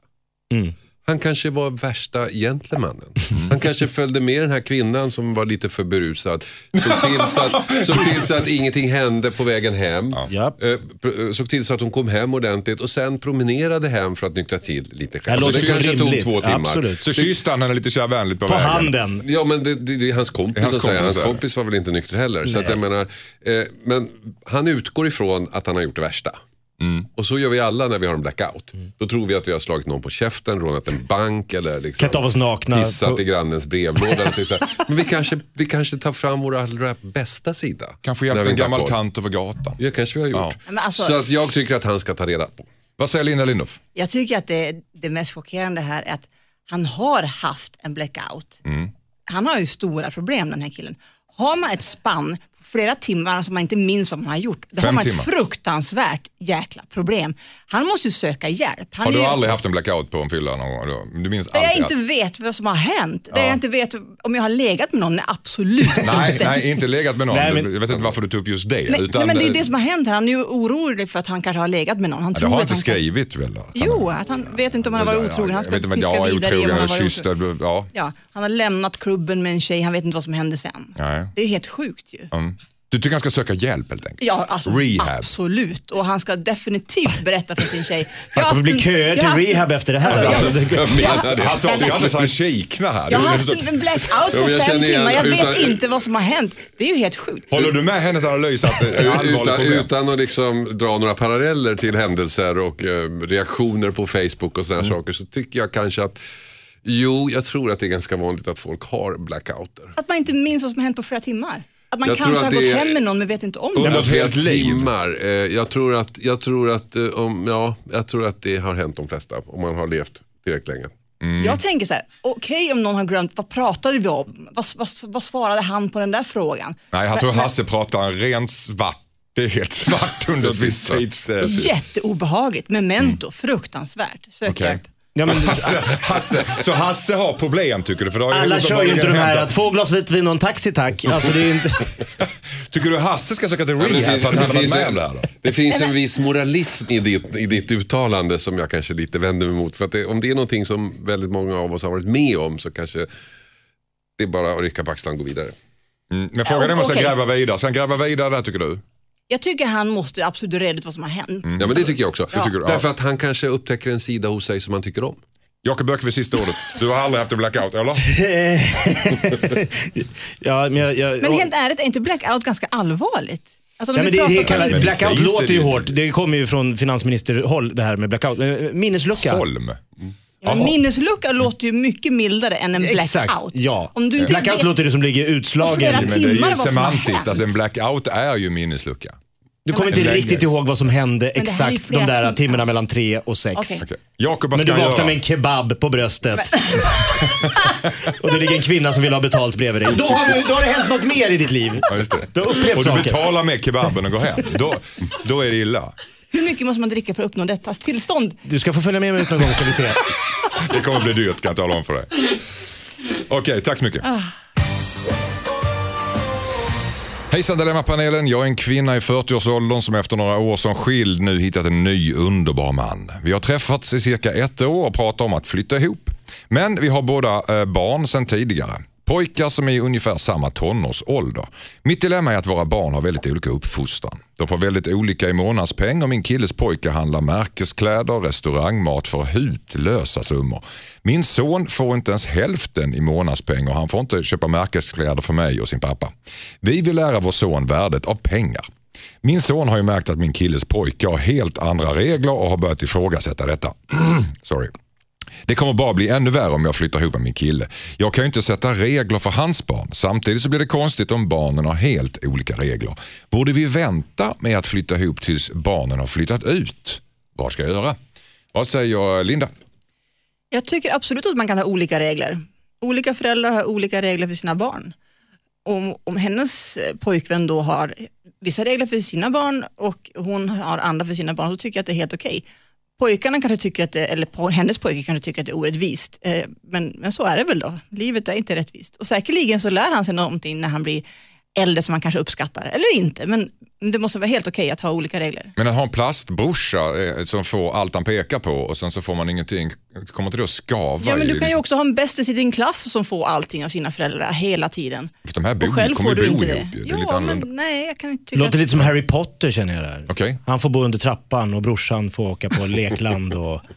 Han kanske var värsta gentlemannen. Han kanske följde med den här kvinnan som var lite för berusad. Såg till så att, såg till så att ingenting hände på vägen hem. Ja. Eh, eh, Såg till så att hon kom hem ordentligt och sen promenerade hem för att nyktra till lite själv. Det Så det kanske tog rimligt. två timmar. Absolut. Så kysste han henne lite så vänligt på, På vägen? handen. Ja men det, det, det är hans kompis Hans kompis, Hans kompis var väl inte nykter heller. Så att jag menar, eh, men han utgår ifrån att han har gjort det värsta. Mm. Och så gör vi alla när vi har en blackout. Då tror vi att vi har slagit någon på käften, rånat en bank eller liksom Klätt av oss nakna. pissat på- i grannens brevlåda. typ. Men vi kanske, vi kanske tar fram vår allra bästa sida. Kanske vi en gammal tant över gatan. Ja, kanske vi har gjort. Men alltså- Så att jag tycker att han ska ta reda på. Vad säger Linda Lindorff? Jag tycker att det, det mest chockerande här är att han har haft en blackout. Mm. Han har ju stora problem den här killen. Har man ett spann flera timmar som man inte minns vad man har gjort, då Fem har man timmar. ett fruktansvärt jäkla problem. Han måste ju söka hjälp. Han Har är du ju- aldrig haft en blackout på en fylla någon gång? då? Du minns Där jag inte vet vad som har hänt. Där jag inte vet om jag har legat med någon. Nej, absolut Nej, inte. nej, inte legat med någon. Nej, men- Jag vet inte varför du tog upp just det. Nej, utan, nej, men det är det som har hänt här. Han är ju orolig för att han kanske har legat med någon. Han det tror har att inte han kan- skrivit väl? Att han- Jo, att han vet inte om han har varit otrogen. Han ska jag vet inte, fiska ja, vidare i om otrogen han har eller kysst. Ja. Ja, han har lämnat klubben med en tjej, han vet inte vad som hände sen. Nej. Det är helt sjukt ju. Mm. Du tycker han ska söka hjälp helt enkelt? Ja, alltså, Rehab. absolut. Och han ska definitivt berätta för sin tjej. Fan, det kommer bli köer till rehab efter det här. Alltså, Alltså, jag- Jag. Han sa Anders han kiknar här. Jag har haft en blackout på fem timmar, jag vet inte vad som har hänt. Det är ju helt sjukt. Håller du med hennes analys att det är allvarligt Utan, problem? utan att liksom dra några paralleller till händelser och eh, reaktioner på Facebook och sådana Mm. saker så tycker jag kanske att Jo, jag tror att det är ganska vanligt att folk har blackouter. Att man inte minns vad som har hänt på flera timmar. Att man Jag kanske att har gått är- hem med någon men vet inte om det. Under flera timmar. Eh, jag, tror att, jag, tror att, eh, om, ja, jag tror att det har hänt de flesta om man har levt tillräckligt länge. Mm. Jag tänker så här, okej om någon har glömt, vad pratade vi om? Vad, vad, vad svarade han på den där frågan? Nej, jag tror Hasse pratar en rent svart. Det är helt svart under ett visst tids... eh, Jätteobehagligt, memento, fruktansvärt. Sök Okej. hjälp. Ja, men, Hasse, Hasse, så Hasse har problem tycker du? För då har alla kör ju inte de här, två glas vitt vin och en taxi tack. Alltså, det är inte... Tycker du Hasse ska söka till Ja, rehab så att han hade varit med om det här då? det finns en viss moralism i ditt, i ditt uttalande som jag kanske lite vänder mig mot. För att det, om det är någonting som väldigt många av oss har varit med om så kanske det är bara att rycka på axlarna och gå vidare. Mm, Men frågan är om man ska gräva vidare. Ska han gräva vidare där tycker du? Jag tycker han måste absolut reda ut vad som har hänt. Ja men det tycker jag också. tycker du, ja. Därför att han kanske upptäcker en sida hos sig som han tycker om. Jakob Björkqvist, sista ordet. Du har aldrig haft en blackout, eller? ja, men jag, jag, Men helt ärligt, är inte blackout ganska allvarligt? Alltså, Nej, men det, det kallar, Men blackout låter ju hårt. Det kommer ju från finansministerhåll det här med blackout. Eh, Minneslucka. Holm. Ja, minneslucka låter ju mycket mildare än en blackout. Exakt, ja. Om du inte Blackout vet- låter det som ligger utslagen. Flera Men det är timmar ju semantiskt. Alltså en blackout är ju minneslucka. Du kommer inte riktigt ihåg vad som hände exakt de där timmar. timmarna mellan tre och sex. Jakob, vad Men du vaknar med en kebab på bröstet. och det ligger en kvinna som vill ha betalt bredvid dig. Då har, du, då har det hänt något mer i ditt liv. Ja, just det. Du har upplevt och du saker. betalar med kebaben och går hem. Då, då är det illa. Hur mycket måste man dricka för att uppnå detta tillstånd? Du ska få följa med mig ut någon gång ska vi se. Det kommer bli dyrt kan jag tala om för dig. Okej, tack så mycket. Hejsan Dilemmapanelen, jag är en kvinna i 40-årsåldern som efter några år som skild nu hittat en ny underbar man. Vi har träffats i cirka ett år och pratar om att flytta ihop. Men vi har båda eh, barn sedan tidigare. Pojkar som är i ungefär samma tonårsålder. Mitt dilemma är att våra barn har väldigt olika uppfostran. De får väldigt olika i månadspeng och min killes pojke handlar märkeskläder restaurangmat för hutlösa summor. Min son får inte ens hälften i månadspeng och han får inte köpa märkeskläder för mig och sin pappa. Vi vill lära vår son värdet av pengar. Min son har ju märkt att min killes pojke har helt andra regler och har börjat ifrågasätta detta. Sorry. Det kommer bara bli ännu värre om jag flyttar ihop med min kille. Jag kan ju inte sätta regler för hans barn. Samtidigt så blir det konstigt om barnen har helt olika regler. Borde vi vänta med att flytta ihop tills barnen har flyttat ut? Vad ska jag göra? Vad säger Linda? Jag tycker absolut att man kan ha olika regler. Olika föräldrar har olika regler för sina barn. Om, om hennes eh, pojkvän då har vissa regler för sina barn och hon har andra för sina barn så tycker jag att det är helt okej. Pojkarna kanske tycker att det, eller på, hennes pojke kanske tycker att det är orättvist. Eh, men, men så är det väl då. Livet är inte rättvist. Och säkerligen så lär han sig någonting när han blir äldre som han kanske uppskattar. Eller inte, men det måste vara helt okej att ha olika regler. Men att ha en plastbrorsa eh, som får allt han pekar på och sen så får man ingenting, kommer inte det att skava? Ja, men du kan ju också ha en bästis i din klass som får allting av sina föräldrar hela tiden. För de här Och bor, själv kommer får du bo inte ihop det. Det Ja, men nej, jag kan inte tycka Låter lite som Harry Potter känner jag där. Okej. Han får bo under trappan och brorsan får åka på lekland. Och...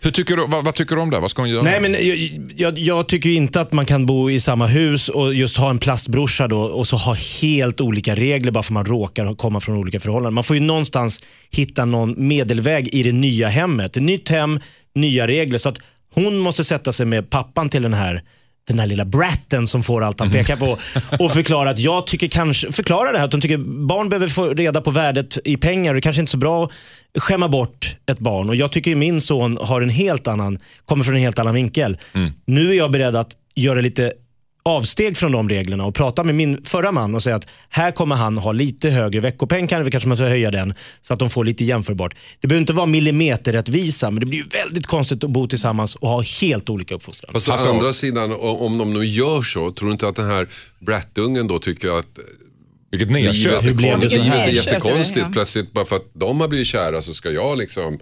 Hur tycker du, vad, vad tycker du om det? Vad ska hon göra? Nej, men jag, jag, jag tycker inte att man kan bo i samma hus och just ha en plastbrorsa då och så ha helt olika regler bara för man råkar komma från olika förhållanden. Man får ju någonstans hitta någon medelväg i det nya hemmet. Ett nytt hem, nya regler. Så att hon måste sätta sig med pappan till den här den här lilla bratten som får allt han pekar på och förklara att jag tycker kanske, förklara det här att hon tycker barn behöver få reda på värdet i pengar och det kanske inte är så bra skämma bort ett barn. Och jag tycker ju min son har en helt annan, kommer från en helt annan vinkel. Nu är jag beredd att göra lite avsteg från de reglerna och prata med min förra man och säga att här kommer han ha lite högre veckopeng, kan vi kanske måste höja den så att de får lite jämförbart. Det behöver inte vara millimeterrättvisa men det blir ju väldigt konstigt att bo tillsammans och ha helt olika uppfostran. Fast å andra sidan, om de nu gör så, tror du inte att den här Brattungen då tycker att Vilket nedköp. Hur blev det så här? är jättekonstigt? Ja. Plötsligt bara för att de har blivit kära så ska jag liksom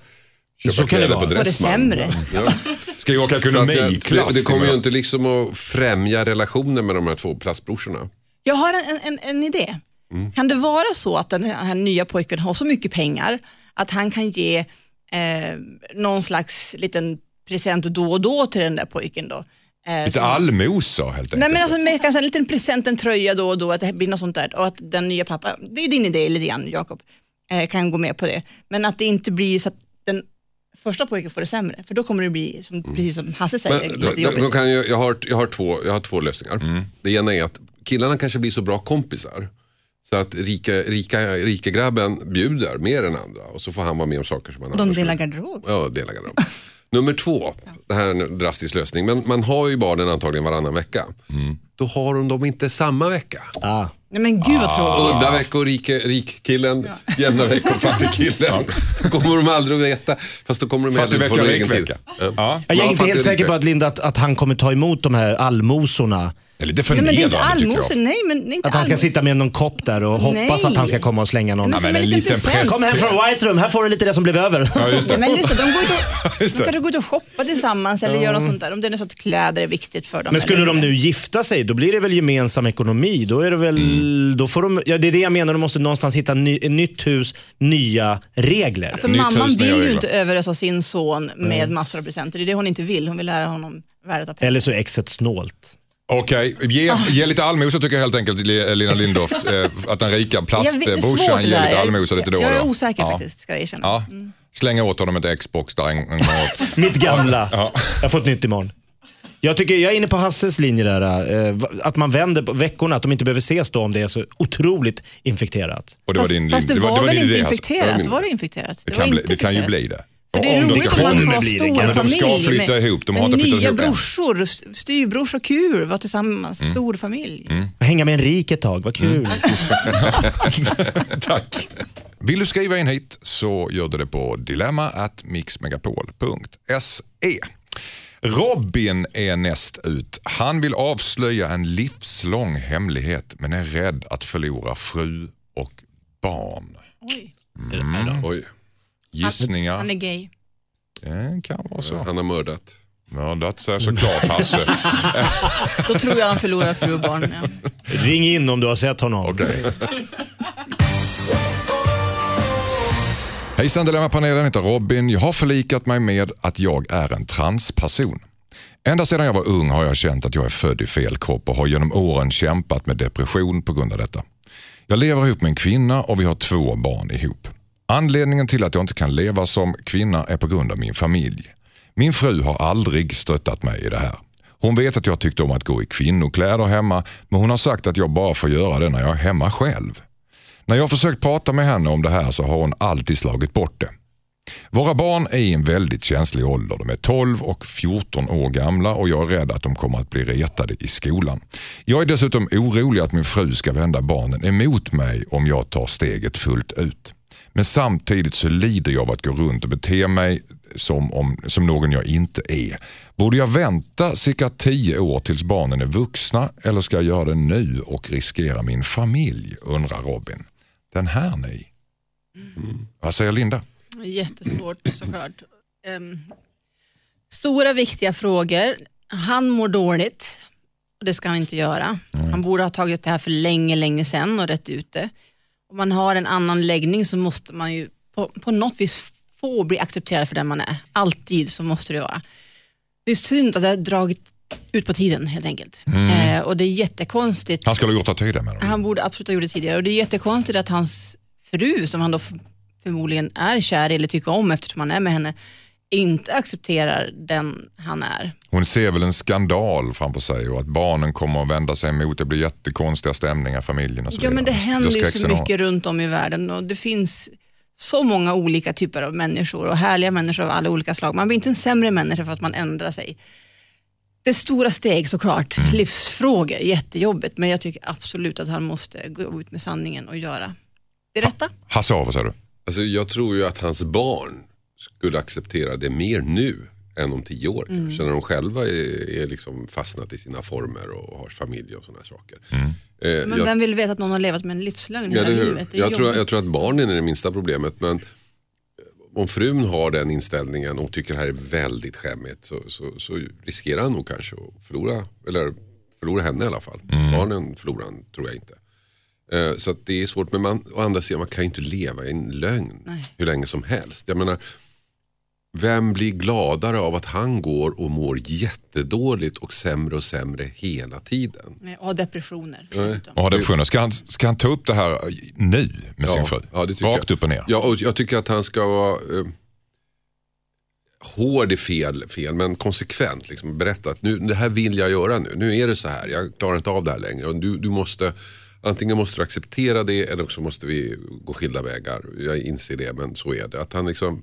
köpa Så kan det vara. på Var det sämre? Ja. Ska jag åka det, ekonomiklass? det, det kommer ju inte liksom att främja relationen med de här två plastbrorsorna. Jag har en, en, en idé. Mm. Kan det vara så att den här nya pojken har så mycket pengar att han kan ge eh, någon slags liten present då och då till den där pojken då? Eh, Lite allmosor helt enkelt. Nej men alltså med kanske en liten present, en tröja då och då, att det blir något sånt där. Och att den nya pappa, det är din idé lite grann Jakob, eh, kan gå med på det. Men att det inte blir så att den första pojken får det sämre. För då kommer det bli, som, precis som Hasse säger, Mm. Men, lite då, då kan jag, jag, har, jag, har två, jag har två lösningar. Mm. Det ena är att killarna kanske blir så bra kompisar. Så att rika, rika, rika grabben bjuder mer än andra och så får han vara med om saker som han de delar garderob. Ja, dela garderob. Nummer två, det här är en drastisk lösning, men man har ju barnen antagligen varannan vecka. Mm. Då har de dem inte samma vecka. Ah. Nej men gud vad tråkigt. Udda veckor, rike, rikkillen, jämna veckor, fattigkillen. Då kommer de aldrig att veta. Fast då kommer de Fattig heller få rik egen tid. Ja. Ja. Jag är Ja, inte helt säker på att Linda att, att han kommer ta emot de här allmosorna. Det är lite Nej men det är inte förnedrande allmosor, nej men det är inte Att han ska sitta med någon kopp där och hoppas Nej. att han ska komma och slänga någon. Men som men en en liten present. press. Kom hem från White Room, här får du lite det som blev över. Ja, just Ja, det. men lyssna, de, går ut och, de Just det. kanske går ut och shoppar tillsammans eller gör något sånt där. Om det är så att kläder är viktigt för dem. Men skulle eller- de nu gifta sig, då blir det väl gemensam ekonomi? Då är det väl, då får de, ja, det är det jag menar, de måste någonstans hitta ny, ett nytt hus, nya regler. För Nytt mamman hus, vill ju inte överösa sin son med massor av presenter. Det är det hon inte vill. Hon vill lära honom värdet av pengar. Eller så är exet snålt. Okej, ge, ge lite allmosor tycker jag helt enkelt Lina Lindorff. eh, att den rika plastbrorsan ger lite allmosor lite då Jag är osäker ja. faktiskt, ska jag erkänna. Ja. Slänga åt honom ett Xbox där en, en. Mitt gamla. Ja. Jag får ett nytt imorgon. Jag, tycker, jag är inne på Hasses linje där. eh, Att man vänder på veckorna, att de inte behöver ses då om det är så otroligt infekterat. Och det var Fast, din, fast det det var, det var väl inte infekterat? min- Var det infekterat? Det var kan, bli, det kan ju bli det. För det är Om de roligt ska- om man får ha det. stor de familj. ska flytta med, ihop, de har med inte flyttat nya ihop än. brorsor, st- styvbrorsor, kul, vara tillsammans, Mm. stor familj. Hänga med en rik ett tag, vad kul. Tack. Vill du skriva in hit så gör du det på dilemma at mixmegapol.se. Robin är näst ut. Han vill avslöja en livslång hemlighet men är rädd att förlora fru och barn. Oj. Oj, Gissningar? Han är gay. Det kan vara så. han har mördat. Mördat sig såklart Hasse. Då tror jag han förlorar fru och barn. Ja. Ring in om du har sett honom. Okej. Hejsan Dilemmapanelen, jag heter Robin. Jag har förlikat mig med att jag är en transperson. Ända sedan jag var ung har jag känt att jag är född i fel kropp och har genom åren kämpat med depression på grund av detta. Jag lever ihop med en kvinna och vi har två barn ihop. Anledningen till att jag inte kan leva som kvinna är på grund av min familj. Min fru har aldrig stöttat mig i det här. Hon vet att jag tyckte om att gå i kvinnokläder hemma men hon har sagt att jag bara får göra det när jag är hemma själv. När jag har försökt prata med henne om det här så har hon alltid slagit bort det. Våra barn är i en väldigt känslig ålder. De är 12 och 14 år gamla och jag är rädd att de kommer att bli retade i skolan. Jag är dessutom orolig att min fru ska vända barnen emot mig om jag tar steget fullt ut. Men samtidigt så lider jag av att gå runt och bete mig som, om, som någon jag inte är. Borde jag vänta cirka 10 år tills barnen är vuxna eller ska jag göra det nu och riskera min familj? undrar Robin. Den här ni. Vad säger Linda? Jättesvårt såklart. Ehm, stora viktiga frågor. Han mår dåligt och det ska han inte göra. Han borde ha tagit det här för länge, länge sedan och rätt ut det. Om man har en annan läggning så måste man ju på, på något vis få bli accepterad för den man är. Alltid så måste det vara. Det är synd att det har dragit ut på tiden helt enkelt. Eh, och det är jättekonstigt. Han skulle ha gjort det tidigare menar du? Han borde absolut ha gjort det tidigare och det är jättekonstigt att hans fru, som han då förmodligen är kär i eller tycker om eftersom han är med henne, inte accepterar den han är. Hon ser väl en skandal framför sig och att barnen kommer att vända sig emot. Det blir jättekonstiga stämningar i familjen och så Ja men det händer ju så mycket runt om i världen och det finns så många olika typer av människor och härliga människor av alla olika slag. Man blir inte en sämre människa för att man ändrar sig. Det är stora steg såklart, Mm. livsfrågor, jättejobbigt men jag tycker absolut att han måste gå ut med sanningen och göra det rätta. Hasse av, vad säger du? Alltså, jag tror ju att hans barn skulle acceptera det mer nu än om tio år. Mm. Kanske när de själva är, är liksom fastnat i sina former och har familj och sådana saker. Eh, Men jag, vem vill veta att någon har levat med en livslögn ja, hela livet? Jag, tror, jag tror att barnen är det minsta problemet. Men om frun har den inställningen och tycker det här är väldigt skämmigt så, så, så riskerar han nog kanske att förlora, eller förlora henne i alla fall. Barnen förlorar han, tror jag inte. Eh, Så att det är svårt, men man, å andra sidan man kan ju inte leva i en lögn Nej. hur länge som helst. Jag menar, vem blir gladare av att han går och mår jättedåligt och sämre och sämre hela tiden? Nej, Och har depressioner dessutom. Och har depressioner. Ska han, ska han ta upp det här nu med sin Ja, fru? ja, det tycker Rakt jag. upp och ner. Ja, och jag tycker att han ska vara eh, hård är fel, fel men konsekvent. Liksom, berätta att nu, det här vill jag göra nu. Nu är det så här, jag klarar inte av det här längre. Och du, du måste, antingen måste du acceptera det eller också måste vi gå skilda vägar. Jag inser det, men så är det. Att han liksom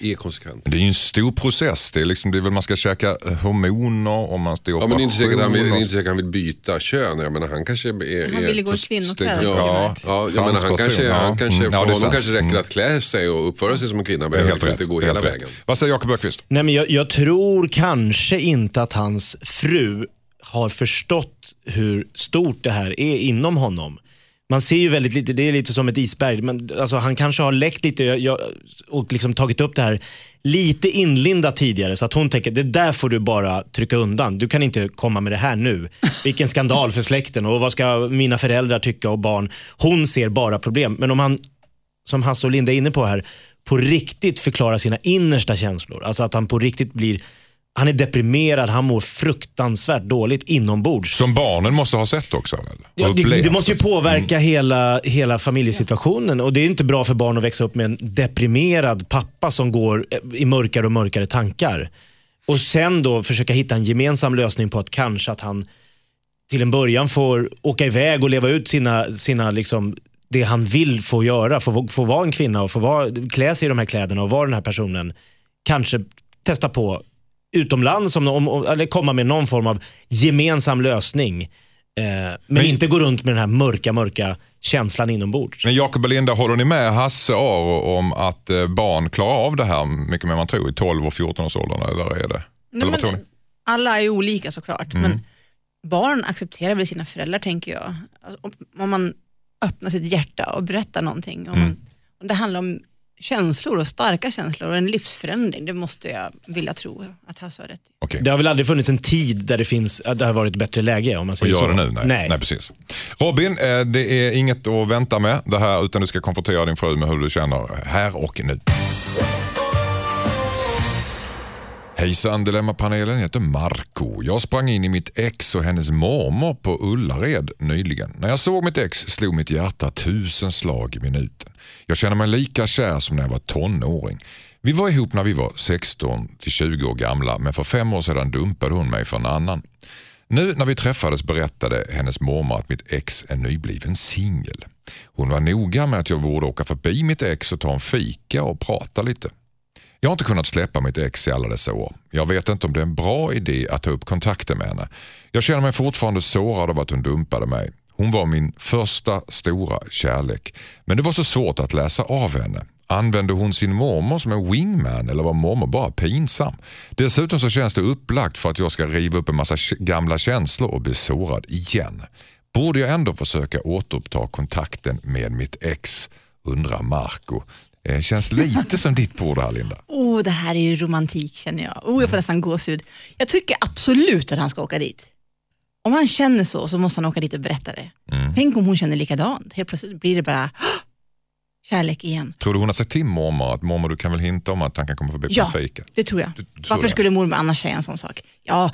är konsekvent. Det är ju en stor process. Det är, liksom, det är väl man ska käka eh, hormoner och man ska Ja, men det är inte säkert att han vill, inte säkert han vill byta kön. Jag menar, han kanske är... Han vill gå i kvinnokläder. Ja, Ja, jag menar, han kanske, ja. han kanske, Mm, för ja, honom sant. kanske räcker Mm. att klä sig och uppföra sig som en kvinna. Behöver helt inte rätt. gå helt hela rätt. vägen. Vad säger Jakob Öqvist? Nej, men jag, jag tror kanske inte att hans fru har förstått hur stort det här är inom honom. Man ser ju väldigt lite, det är lite som ett isberg. Men, alltså, han kanske har läckt lite jag, jag, och liksom tagit upp det här lite inlindat tidigare så att hon tänker det där får du bara trycka undan. Du kan inte komma med det här nu. Vilken skandal för släkten och vad ska mina föräldrar tycka och barn. Hon ser bara problem. Men om han som Hasse och Linda är inne på här, på riktigt förklarar sina innersta känslor. Alltså att han på riktigt blir, han är deprimerad, han mår fruktansvärt dåligt inombords. Som barnen måste ha sett också väl? Ja, det, det måste ju påverka hela, hela familjesituationen och det är inte bra för barn att växa upp med en deprimerad pappa som går i mörkare och mörkare tankar. Och sen då försöka hitta en gemensam lösning på att kanske att han till en början får åka iväg och leva ut sina, sina liksom, det han vill få göra. Få, få vara en kvinna och få vara, klä sig i de här kläderna och vara den här personen. Kanske testa på utomlands om, om, eller komma med någon form av gemensam lösning. Eh, men, Men- inte gå runt med den här mörka, mörka känslan inombords. Men Jakob och Linda, håller ni med Hasse Aro om att eh, barn klarar av det här mycket mer än man tror i 12 och 14 års åldern eller är det? Nej, eller vad tror men ni? alla är olika såklart, men barn accepterar väl sina föräldrar tänker jag. Om- man öppnar sitt hjärta och berättar någonting. Om, man, om det handlar om känslor och starka känslor och en livsförändring. Det måste jag vilja tro att Hasse har rätt i. Okej. Det har väl aldrig funnits en tid där det, finns, där det har varit ett bättre läge om man Och säger gör så. det nu? Nej. Nej. Nej. precis. Robin, eh, det är inget att vänta med det här utan du ska konfrontera din fru med hur du känner här och nu. Hejsan Dilemmapanelen, jag heter Marco. Jag sprang in i mitt ex och hennes mormor på Ullared nyligen. När jag såg mitt ex slog mitt hjärta tusen slag i minuten. Jag känner mig lika kär som när jag var tonåring. Vi var ihop när vi var 16 till 20 år gamla men för fem år sedan dumpade hon mig för en annan. Nu när vi träffades berättade hennes mormor att mitt ex är nybliven singel. Hon var noga med att jag borde åka förbi mitt ex och ta en fika och prata lite. Jag har inte kunnat släppa mitt ex i alla dessa år. Jag vet inte om det är en bra idé att ta upp kontakten med henne. Jag känner mig fortfarande sårad av att hon dumpade mig. Hon var min första stora kärlek. Men det var så svårt att läsa av henne. Använde hon sin mormor som en wingman eller var mormor bara pinsam? Dessutom så känns det upplagt för att jag ska riva upp en massa gamla känslor och bli sårad igen. Borde jag ändå försöka återuppta kontakten med mitt ex? Undrar Marco. Eh, Känns lite som ditt bord här Linda. Oh, det här är ju romantik känner jag. Oh, jag får nästan gåshud. Jag tycker absolut att han ska åka dit. Om han känner så så måste han åka dit och berätta det. Tänk om hon känner likadant. Helt plötsligt blir det bara "Åh, kärlek igen. Tror du hon har sagt till mormor att mormor du kan väl hinta om att han kan komma förbi på Ja, en fika? det tror jag. Du- du tror Varför det? skulle mormor annars säga en sån sak? Ja,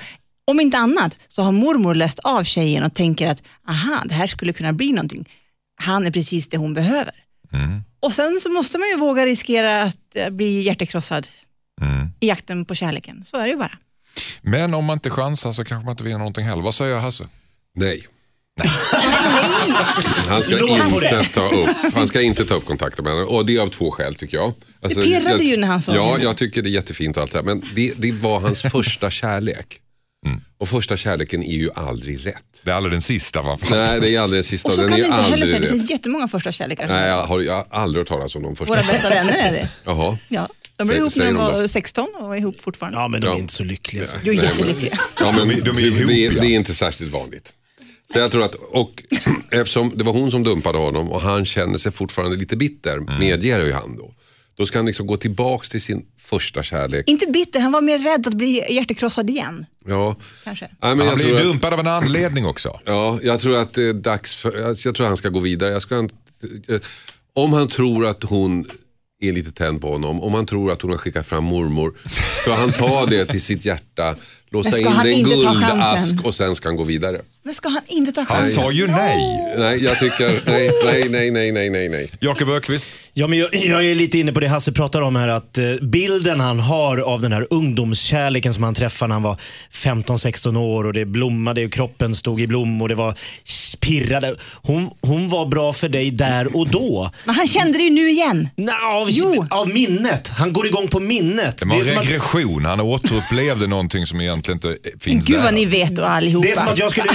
om inte annat så har mormor läst av tjejen och tänker att aha, det här skulle kunna bli någonting. Han är precis det hon behöver. Mm. Och sen så måste man ju våga riskera att eh, bli hjärtekrossad Mm. i jakten på kärleken. Så är det ju bara. Men om man inte chansar så kanske man inte vinner någonting heller. Vad säger Hasse? Nej. Han ska, inte ta upp, han ska inte ta upp kontakten med henne och det är av två skäl tycker jag. Alltså, Det pirrade jag, ju när han sa Ja, henne. jag tycker det är jättefint och allt det här, men det, det var hans första kärlek. Mm. Och första kärleken är ju aldrig rätt. Det är aldrig den sista va? Nej, det är aldrig den sista. Och så den kan är du ju inte heller säga, det finns jättemånga första kärlekar. Nej, jag har, jag har aldrig hört talas om de första. Våra bästa vänner är det. Jaha. Ja. De blev ihop när de var då. 16 och är ihop fortfarande. Ja, men de Ja. är inte så lyckliga. Så. Jo, Nej, men- jättelyckliga. Ja, men De är- de är ihop, det, ja. det är inte särskilt vanligt. Så jag tror att, och eftersom det var hon som dumpade honom och han känner sig fortfarande lite bitter, Mm. medger ju han då. Då ska han liksom gå tillbaks till sin första kärlek. Inte bitter, han var mer rädd att bli hjärtekrossad igen. Ja. Kanske. Nej, men Han blir att, dumpad av en anledning också. ja, jag tror att det är dags för, jag, jag tror han ska gå vidare. Jag ska inte, eh, om han tror att hon är lite tänd på honom, om han tror att hon har skickat fram mormor, ska han ta det till sitt hjärta, låsa in ska han det i en guldask och sen ska han gå vidare. Men ska han inte ta Han chansen? sa ju nej. Nej, jag tycker, nej, nej, nej, nej, nej, nej, nej. Jakob Ökvist. Ja, men jag, jag är lite inne på det Hasse pratar om här. att eh, Bilden han har av den här ungdomskärleken som han träffade när han var 15-16 år och det blommade och kroppen stod i blom och det var pirrade. Hon, hon var bra för dig där och då. Men han kände det ju nu igen. Nej, av, Jo. av minnet. Han går igång på minnet. Det var en som att, regression. Han återupplevde någonting som egentligen inte Men finns gud där. vad ni vet och allihopa. det är som att jag skulle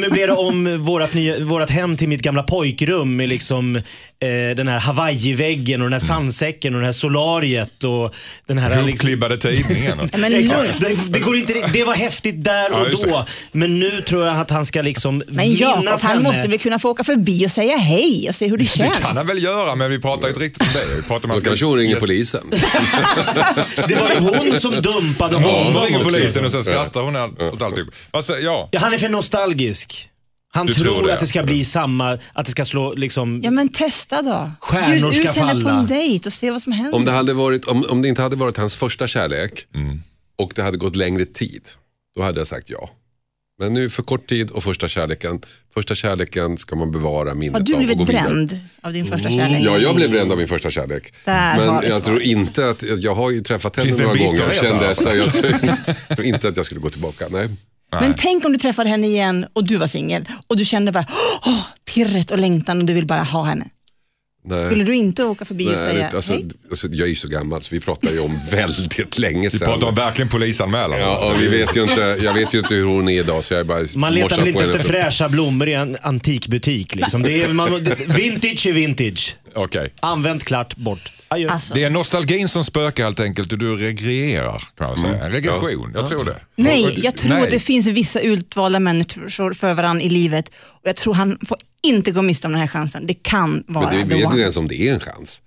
möblera om vårat, nya, vårat hem till mitt gamla pojkrum med liksom, eh, den här Hawaii-väggen och den här sandsäcken och det här solariet och den här... Liksom, Hopklibbade tidningen. Ja, Exakt. lugn. Det, det, går inte, det var häftigt där Ja, och det. då, men nu tror jag att han ska liksom Men Jakob, minnas han henne. måste väl kunna få åka förbi och säga hej och se hur det Det känns. kan han väl göra, men vi pratar ju inte riktigt om det. Vi pratar om Då att kanske hon ringer polisen. Det var ju hon som dumpade Ja, honom hon ringer polisen och sen skrattar hon åt alltihop. Alltså, ja. Ja, han är för nostalgisk. Han Du tror, tror det, att det ska bli samma, att det ska slå liksom... Ja men testa då. Stjärnor Bjud ska ut henne på falla. en dejt och se vad som händer. Om det, hade varit, om, om det inte hade varit hans första kärlek och det hade gått längre tid, då hade jag sagt ja. Men nu för kort tid och första kärleken. Första kärleken ska man bevara minnet Har du av och blivit gå vidare. bränd av din första kärlek? Ja, jag blev bränd av min första kärlek. Där Men det jag tror inte att, jag har ju träffat henne Finns det en några gånger och bitterhet kände här? så jag tror inte, tror inte att jag skulle gå tillbaka. Nej. Men tänk om du träffade henne igen och du var singel och du kände bara åh, pirret och längtan och du vill bara ha henne. Nej. Skulle du inte åka förbi och Nej, säga alltså, hej? alltså, jag är ju så gammal så vi pratar ju om väldigt länge Vi sedan. pratar om verkligen polisanmälan. Ja, och vi vet ju inte, jag vet ju inte hur hon är idag så jag är bara Man letar väl inte efter så- fräscha blommor i en antikbutik. Liksom. Det är, man, vintage är vintage. Okej. Använt, klart, bort. Alltså, Det är nostalgin som spökar helt enkelt och du regrerar kan jag säga. En regression, jag tror det. nej, Och- jag tror nej. att det finns vissa utvalda människor för varandra i livet och jag tror han får inte gå miste om den här chansen. Det kan vara Men det the vet one. ens om det är en chans.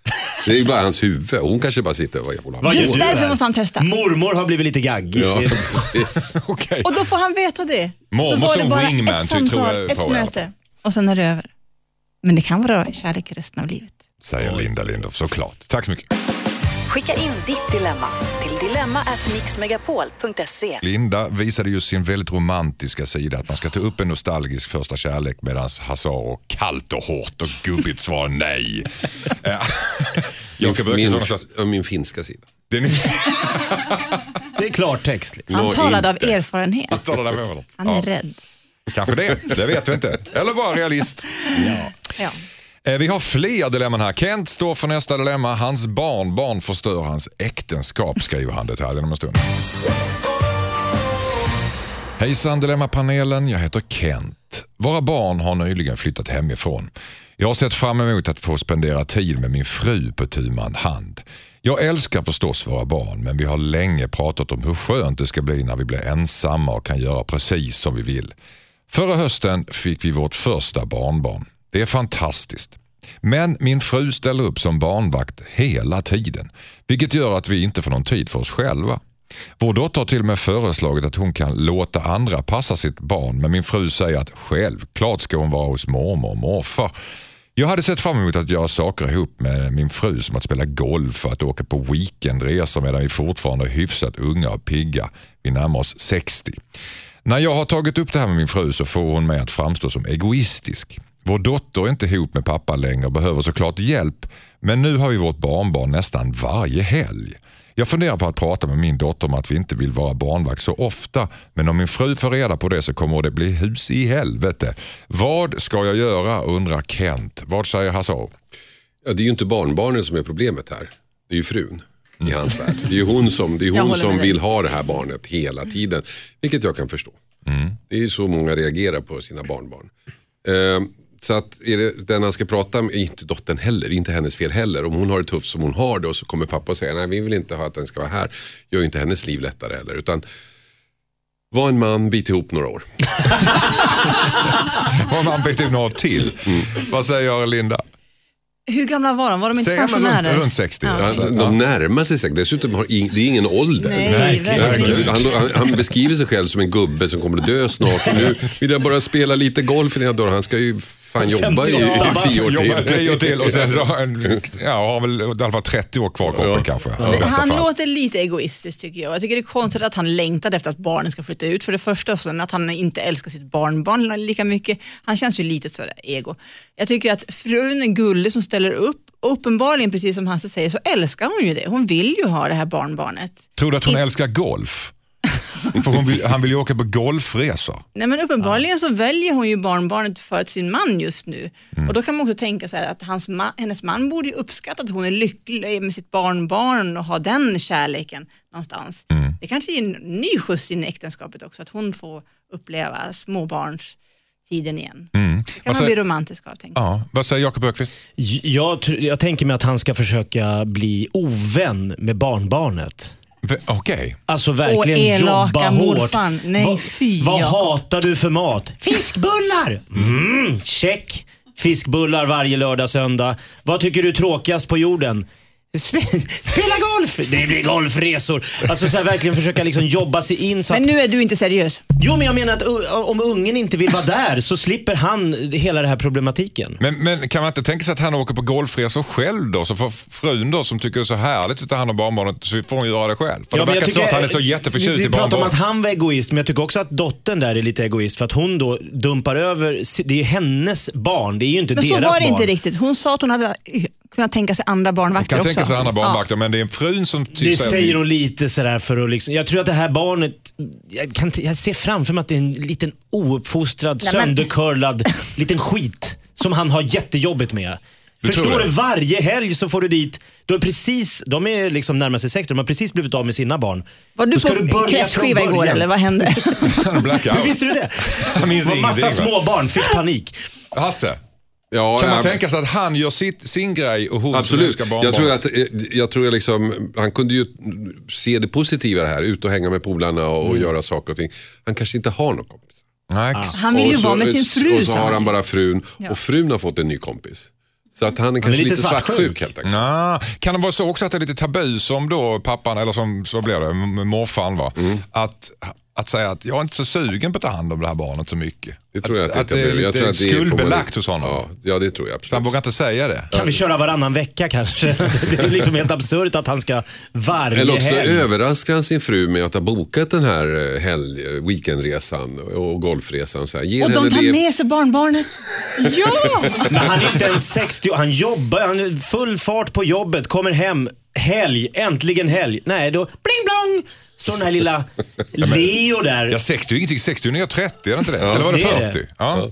Det är ju bara hans huvud. Hon kanske bara sitter och vad Just du därför måste han testa. Mormor har blivit lite gaggig. Ja, precis. Okej. Och då får han veta det. Mormor som wingman, ett samtal, jag ett möte och sen är det över. Men det kan vara kärlek resten av livet. Säger Linda Lindorff, såklart. Tack så mycket. Skicka in ditt dilemma till dilemma@mixmegapol.se. Linda visade ju sin väldigt romantiska sida, att man ska ta upp en nostalgisk första kärlek medan Hazaro kallt och hårt och gubbigt svarar nej. Eh, Min, Öqvist, ja, min finska sida. det är Det är klartext. Liksom. Han talade av erfarenhet. där med honom. Han är Ja, rädd. Kanske det, det vet vi inte. Eller bara realist. Ja. Eh, Eh, vi har fler dilemman här. Kent står för nästa dilemma. Hans barnbarn förstör hans äktenskap, skriver han detaljen om en stund. Hejsan Dilemmapanelen, jag heter Kent. Våra barn har nyligen flyttat hemifrån. Jag har sett fram emot att få spendera tid med min fru på tu man hand. Jag älskar förstås våra barn men vi har länge pratat om hur skönt det ska bli när vi blir ensamma och kan göra precis som vi vill. Förra hösten fick vi vårt första barnbarn. Det är fantastiskt. Men min fru ställer upp som barnvakt hela tiden, vilket gör att vi inte får någon tid för oss själva. Vår dotter har till och med föreslagit att hon kan låta andra passa sitt barn, men min fru säger att självklart ska hon vara hos mormor och morfar. Jag hade sett fram emot att göra saker ihop med min fru som att spela golf och att åka på weekendresor medan vi fortfarande är hyfsat unga och pigga. Vi närmar oss 60. När jag har tagit upp det här med min fru så får hon mig att framstå som egoistisk. Vår dotter är inte ihop med pappa längre och behöver såklart hjälp men nu har vi vårt barnbarn nästan varje helg. Jag funderar på att prata med min dotter om att vi inte vill vara barnvakt så ofta men om min fru får reda på det så kommer det bli hus i helvete. Vad ska jag göra undrar Kent. Vad säger Hassao? Ja, det är ju inte barnbarnen som är problemet här. Det är ju frun i hans värld. Det är ju hon som, det är hon som vill ha det här barnet hela tiden. Vilket jag kan förstå. Det är ju så många reagerar på sina barnbarn. Eh, så att är det, den han ska prata med är inte dottern heller, inte hennes fel heller. Om hon har det tufft som hon har det och så kommer pappa och säger nej vi vill inte ha att den ska vara här. Gör ju inte hennes liv lättare heller. Utan var en man, bit ihop några år. Om man byter några till. Vad säger Linda? Hur gamla var de? Var de inte Säger pensionärer? runt, runt 60? Ja. alltså. De närmar sig säkert. Dessutom har ing, det är ingen ålder. Nej, Verkligen. verkligen. Han, han, han beskriver sig själv som en gubbe som kommer att dö snart. Och nu vill jag bara spela lite golf innan jag dör. Han ska ju fan jobba i, 58 i tio år Jobbar till. tio år till och sen så har han, ja, har väl i alla fall 30 år kvar kroppen kanske. I bästa Han fall. låter lite egoistisk tycker jag. Jag tycker det är konstigt att han längtade efter att barnen ska flytta ut för det första och sen att han inte älskar sitt barnbarn lika mycket. Han känns ju lite sådär ego. Jag tycker att frun är gullig som ställer upp. Uppenbarligen, precis som Hasse säger, så älskar hon ju det. Hon vill ju ha det här barnbarnet. Tror du att hon älskar golf? För hon vill, han vill ju åka på golfresor. Nej, men uppenbarligen så väljer hon ju barnbarnet för sin man just nu. Och Då kan man också tänka så att hans ma- hennes man borde ju uppskatta att hon är lycklig med sitt barnbarn och ha den kärleken någonstans. Det kanske ger en ny skjuts in i äktenskapet också, att hon får uppleva småbarnstiden igen. Det kan man säger- bli romantisk av. Tänker. Ja. Vad säger Jakob Öqvist? Jag, jag tänker mig att han ska försöka bli ovän med barnbarnet. Okej. Alltså verkligen Åh, elaka jobba hårt. morfan. Nej, vad, fy, vad Jakob. hatar du för mat? Fiskbullar! Mm, check. Fiskbullar varje lördag, söndag. Vad tycker du är tråkigast på jorden? Sp- Spela golf! Det blir golfresor. Alltså så här, verkligen försöka liksom jobba sig in så att... Men nu är du inte seriös. Jo, men jag menar att om ungen inte vill vara där så slipper han hela den här problematiken. Men, men kan man inte tänka sig att han åker på golfresor själv då? Så får frun då som tycker det är så härligt att ta hand om barnbarnet så får hon göra det själv. För Ja, det men jag verkar så tycker- att han är så jätteförtjust vi, i vi pratar om barnbarnet. att han var egoist, men jag tycker också att dottern där är lite egoist. För att hon då dumpar över, det är hennes barn, det är ju inte Men deras så var det barn. inte riktigt. Hon sa att hon hade kunnat tänka sig andra barnvakter kan också. tänka sig andra barnvakter men det är frun som Det säger hon lite sådär för att liksom, jag tror att det här barnet, jag, kan, jag ser framför mig att det är en liten ouppfostrad, Nej, men- söndercurlad liten skit som han har jättejobbigt med. Du Förstår du? Varje helg så får du dit, du är precis, de är liksom närmare sig 60, de har precis blivit av med sina barn. Var du Då ska på du börja kräftskiva från igår början. eller vad hände? Hur visste du det? Jag minns Det var massa ingenting, va? små barn fick panik. Hasse, Ja, kan man ja, tänka sig att han gör sitt, sin grej och hon som Absolut. älskar barnbarn? Jag tror, att, eh, jag tror jag liksom, han kunde ju se det positiva i det här. Ut och hänga med polarna och, och göra saker och ting. Han kanske inte har någon kompis. Nej, Han vill ju så- vara med sin fru. Och så har han. han bara frun Ja. och frun har fått en ny kompis. Så att han är kanske lite lite svartsjuk svartsjuk. helt enkelt. Nah. Kan det vara så också att det är lite tabu som då pappan, eller som så blir det, m- morfarn va? Mm. Att, att säga att jag är inte så sugen på att ta hand om det här barnet så mycket. Det tror jag att, att, att jag det är jag att det är- skuldbelagt hos honom. Ja, ja, det tror jag Så han absolut. vågar inte säga det. Kan vi köra varannan vecka kanske? Det är liksom helt absurt att han ska varje Eller också helg. överraskar han sin fru med att ha bokat den här eh, helg, weekendresan och golfresan. Så här. Ger Och de tar det- med sig barnbarnet. Ja! Men han är inte ens 60 Han jobbar, han är full fart på jobbet, kommer hem, helg, äntligen helg. Nej, då bling blong den här lilla Leo där. Ja, 60 är ingenting. 60 är 30, är det inte det? Eller var det det är 40? det. Ja.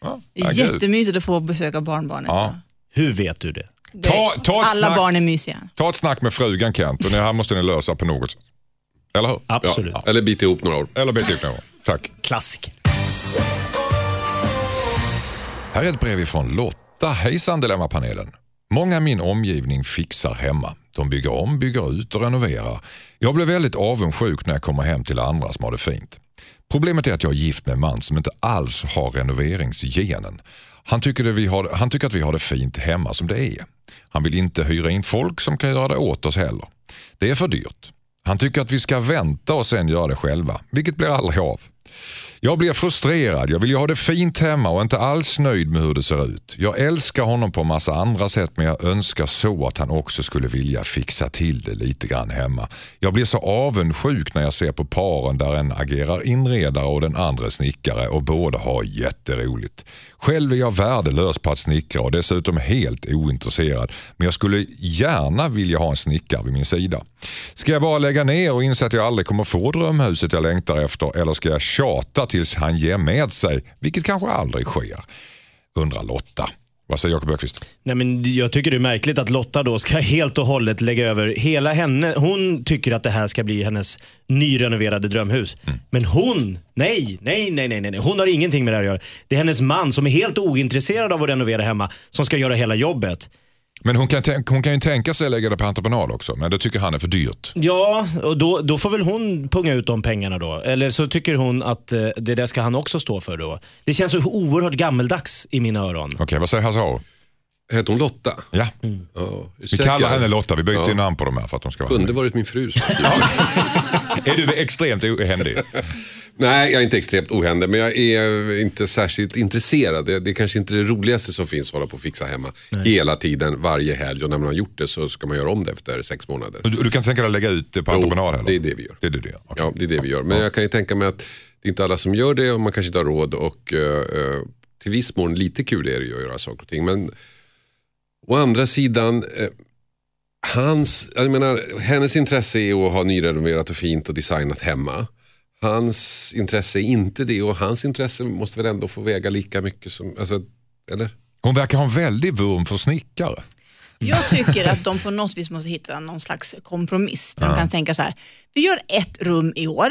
Ja. Jättemysigt att få besöka barnbarnet. Ja. Hur vet du det? Det- Ta- ta ett Alla snack. barn är mysiga. Ta ett snack med frugan Kent och det här måste ni lösa på något sätt. Eller hur? Absolut. Ja, eller bita ihop några år. Eller bit ut någon. Tack. Klassiker. Här är ett brev ifrån Lotta. Hejsan Dilemmapanelen. Många i min omgivning fixar hemma. De bygger om, bygger ut och renoverar. Jag blir väldigt avundsjuk när jag kommer hem till andra som har det fint. Problemet är att jag är gift med en man som inte alls har renoveringsgenen. Han tycker, det vi har, han tycker att vi har det fint hemma som det är. Han vill inte hyra in folk som kan göra det åt oss heller. Det är för dyrt. Han tycker att vi ska vänta och sen göra det själva, vilket blir aldrig av. Jag blir frustrerad, jag vill ju ha det fint hemma och inte alls nöjd med hur det ser ut. Jag älskar honom på massa andra sätt men jag önskar så att han också skulle vilja fixa till det lite grann hemma. Jag blir så avundsjuk när jag ser på paren där en agerar inredare och den andra snickare och båda har jätteroligt. Själv är jag värdelös på att snickra och dessutom helt ointresserad men jag skulle gärna vilja ha en snickare vid min sida. Ska jag bara lägga ner och inse att jag aldrig kommer få drömhuset jag längtar efter eller ska jag tjata tills han ger med sig, vilket kanske aldrig sker? Undrar Lotta. Vad säger Jakob Öqvist? Nej, men jag tycker det är märkligt att Lotta då ska helt och hållet lägga över hela henne. Hon tycker att det här ska bli hennes nyrenoverade drömhus. Men hon, nej, nej, nej, nej, nej. Hon har ingenting med det här att göra. Det är hennes man som är helt ointresserad av att renovera hemma som ska göra hela jobbet. Men hon kan, hon kan ju tänka sig att lägga det på entreprenad också, men det tycker han är för dyrt. Ja, och då, då får väl hon punga ut de pengarna då. Eller så tycker hon att eh, det där ska han också stå för då. Det känns så oerhört gammeldags i mina öron. Okej, vad säger Hasse? Hette hon Lotta? Ja, Ja, vi kallar henne Lotta. Vi byter Ja. namn på de här för att de ska vara Kunde varit min fru. Är du extremt ohändig? Nej, jag är inte extremt ohändig, men jag är inte särskilt intresserad. Det, det är kanske inte det roligaste som finns att hålla på och fixa hemma hela tiden, varje helg. Och när man har gjort det så ska man göra om det efter sex månader. Du, du kan tänka dig att lägga ut det på Jo, entreprenad heller? det är det vi gör. Det är det gör? Okej. Ja, det är det vi gör. Men jag kan ju tänka mig att det är inte alla som gör det och man kanske inte har råd. Och eh, till viss mån lite kul är det ju att göra saker och ting. Men å andra sidan, eh, hans, jag menar, hennes intresse är att ha nyrenoverat och fint och designat hemma. Hans intresse är inte det och hans intresse måste väl ändå få väga lika mycket som, alltså, eller? Hon verkar ha en väldig vurm för snickare. Jag tycker att de på något vis måste hitta någon slags kompromiss. Där De kan tänka så här, vi gör ett rum i år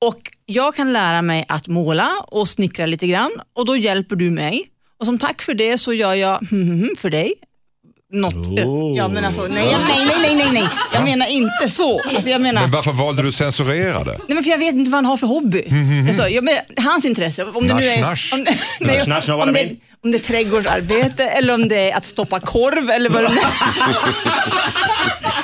och jag kan lära mig att måla och snickra lite grann och då hjälper du mig. Och som tack för det så gör jag för dig. Något. Oh. Ja, men alltså, nej, nej, nej, nej, nej, nej. Jag menar inte så. Alltså, jag menar, Men varför valde du censurera det? Nej, men för jag vet inte vad han har för hobby. Alltså, jag menar, hans intresse. Om det nu är, Nasch, om, nej, Nasch, nasch, om, det, mean. om det är trädgårdsarbete eller om det är att stoppa korv eller vad det nu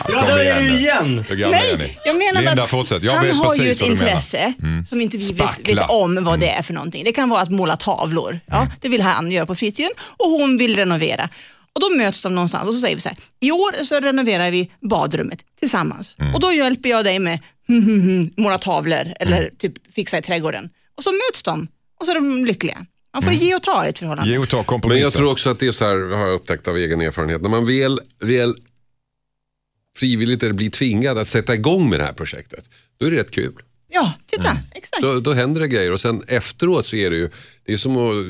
Ja, där är du igen! Hur gamla är ni? Nej, jag menar Linda, bara att fortsätt. Jag han vet har ju precis ett vad du menar. intresse som inte vi vet, Spackla. vet om vad det är för någonting. Det kan vara att måla tavlor. Ja, Det vill han göra på fritiden och hon vill renovera. Och Då möts de någonstans och så säger vi så här, i år så renoverar vi badrummet tillsammans. Och då hjälper jag dig med måla tavlor eller typ fixa i trädgården. Och så möts de och så är de lyckliga. Man får ge och ta i ett förhållande. Ge och ta Men jag tror också att det är så här, har jag upptäckt av egen erfarenhet, när man väl, väl frivilligt eller blir tvingad att sätta igång med det här projektet, då är det rätt kul. Ja, titta. Exakt. Då, då händer det grejer och sen efteråt så är det ju, det är som att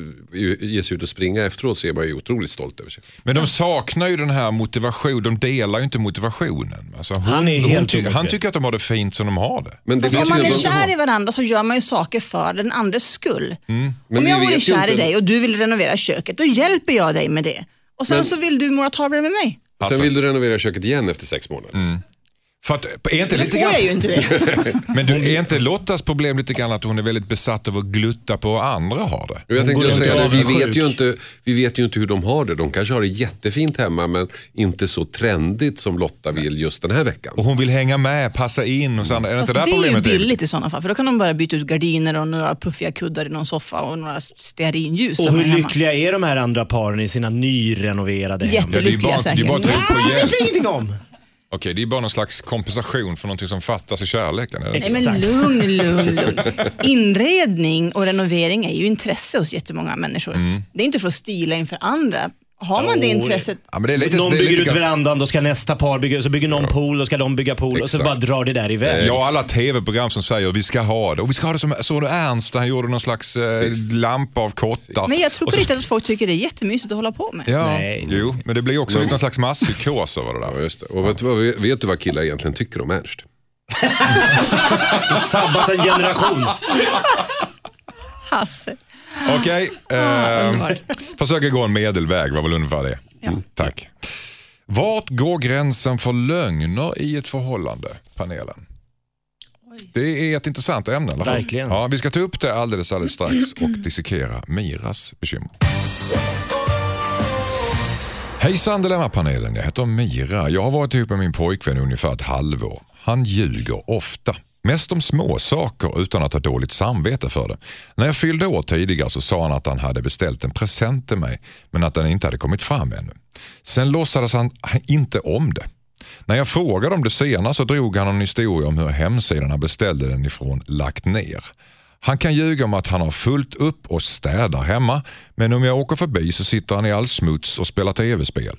ge sig ut och springa efteråt så är man ju otroligt stolt över sig. Men de saknar ju den här motivationen, de delar ju inte motivationen. Alltså hon, Han är helt ty- han tycker att de har det fint som de har det. Men det Fast om man är kär i varandra så gör man ju saker för den andres skull. Men Om jag vore kär i dig och du vill renovera köket, då hjälper jag dig med det. Och sen Men- så vill du måla tavlor med mig. Sen vill du renovera köket igen efter sex månader. För att, är inte Det lite får grann, jag ju inte det. men du, är inte Lottas problem lite grann att hon är väldigt besatt av att glutta på hur andra har det? Jag tänkte säga det, vi vet, ju inte, vi vet ju inte hur de har det. De kanske har det jättefint hemma men inte så trendigt som Lotta vill just den här veckan. Och hon vill hänga med, passa in och sånt. Är det inte där det är ju problemet billigt i sådana fall, för då kan de bara byta ut gardiner och några puffiga kuddar i någon soffa och några stearinljus. Och hur lyckliga är de här andra paren i sina nyrenoverade hem? Ja, det är Jättelyckliga bara, det är säkert. bara att på Det hjälp. vet jag ingenting om. Okej, det är bara någon slags kompensation för någonting som fattas i kärleken. Eller? Nej men lugn, lugn, lugn. Inredning och renovering är ju intresse hos jättemånga människor. Mm. Det är inte för att stila inför andra. Har man det intresset, Ja, men det är lite, någon det är bygger lite ut ganska- verandan, då ska nästa par bygga, så bygger någon pool, då ska de bygga pool och så Exakt. bara drar det där iväg. Ja, alla tv-program som säger vi ska ha det. Och vi ska ha det som, såg du Ernst, han gjorde någon slags eh, lampa av kottar. men jag tror på riktigt att folk tycker det är jättemysigt att hålla på med. Ja, Nej. jo, men det blir också någon slags masspsykos över det Ja, där. just det. Och vet, du vad, vet du vad killar egentligen tycker om Ernst? Sabbat en generation. Hasse. Okej, eh, underbart. försöka gå en medelväg var väl ungefär det. Ja. Mm, tack. Vart går gränsen för lögner i ett förhållande, panelen? Det är ett intressant ämne, eller hur? Verkligen. Ja, vi ska ta upp det alldeles, alldeles strax och dissekera Miras bekymmer. Hejsan Dilemmapanelen, jag heter Mira. Jag har varit ihop med min pojkvän i ungefär ett halvår. Han ljuger ofta. Mest om små saker utan att ha dåligt samvete för det. När jag fyllde år tidigare så sa han att han hade beställt en present till mig men att den inte hade kommit fram ännu. Sen låtsades han inte om det. När jag frågade om det senare så drog han en historia om hur hemsidan han beställde den ifrån lagt ner. Han kan ljuga om att han har fullt upp och städar hemma men om jag åker förbi så sitter han i all smuts och spelar tv-spel.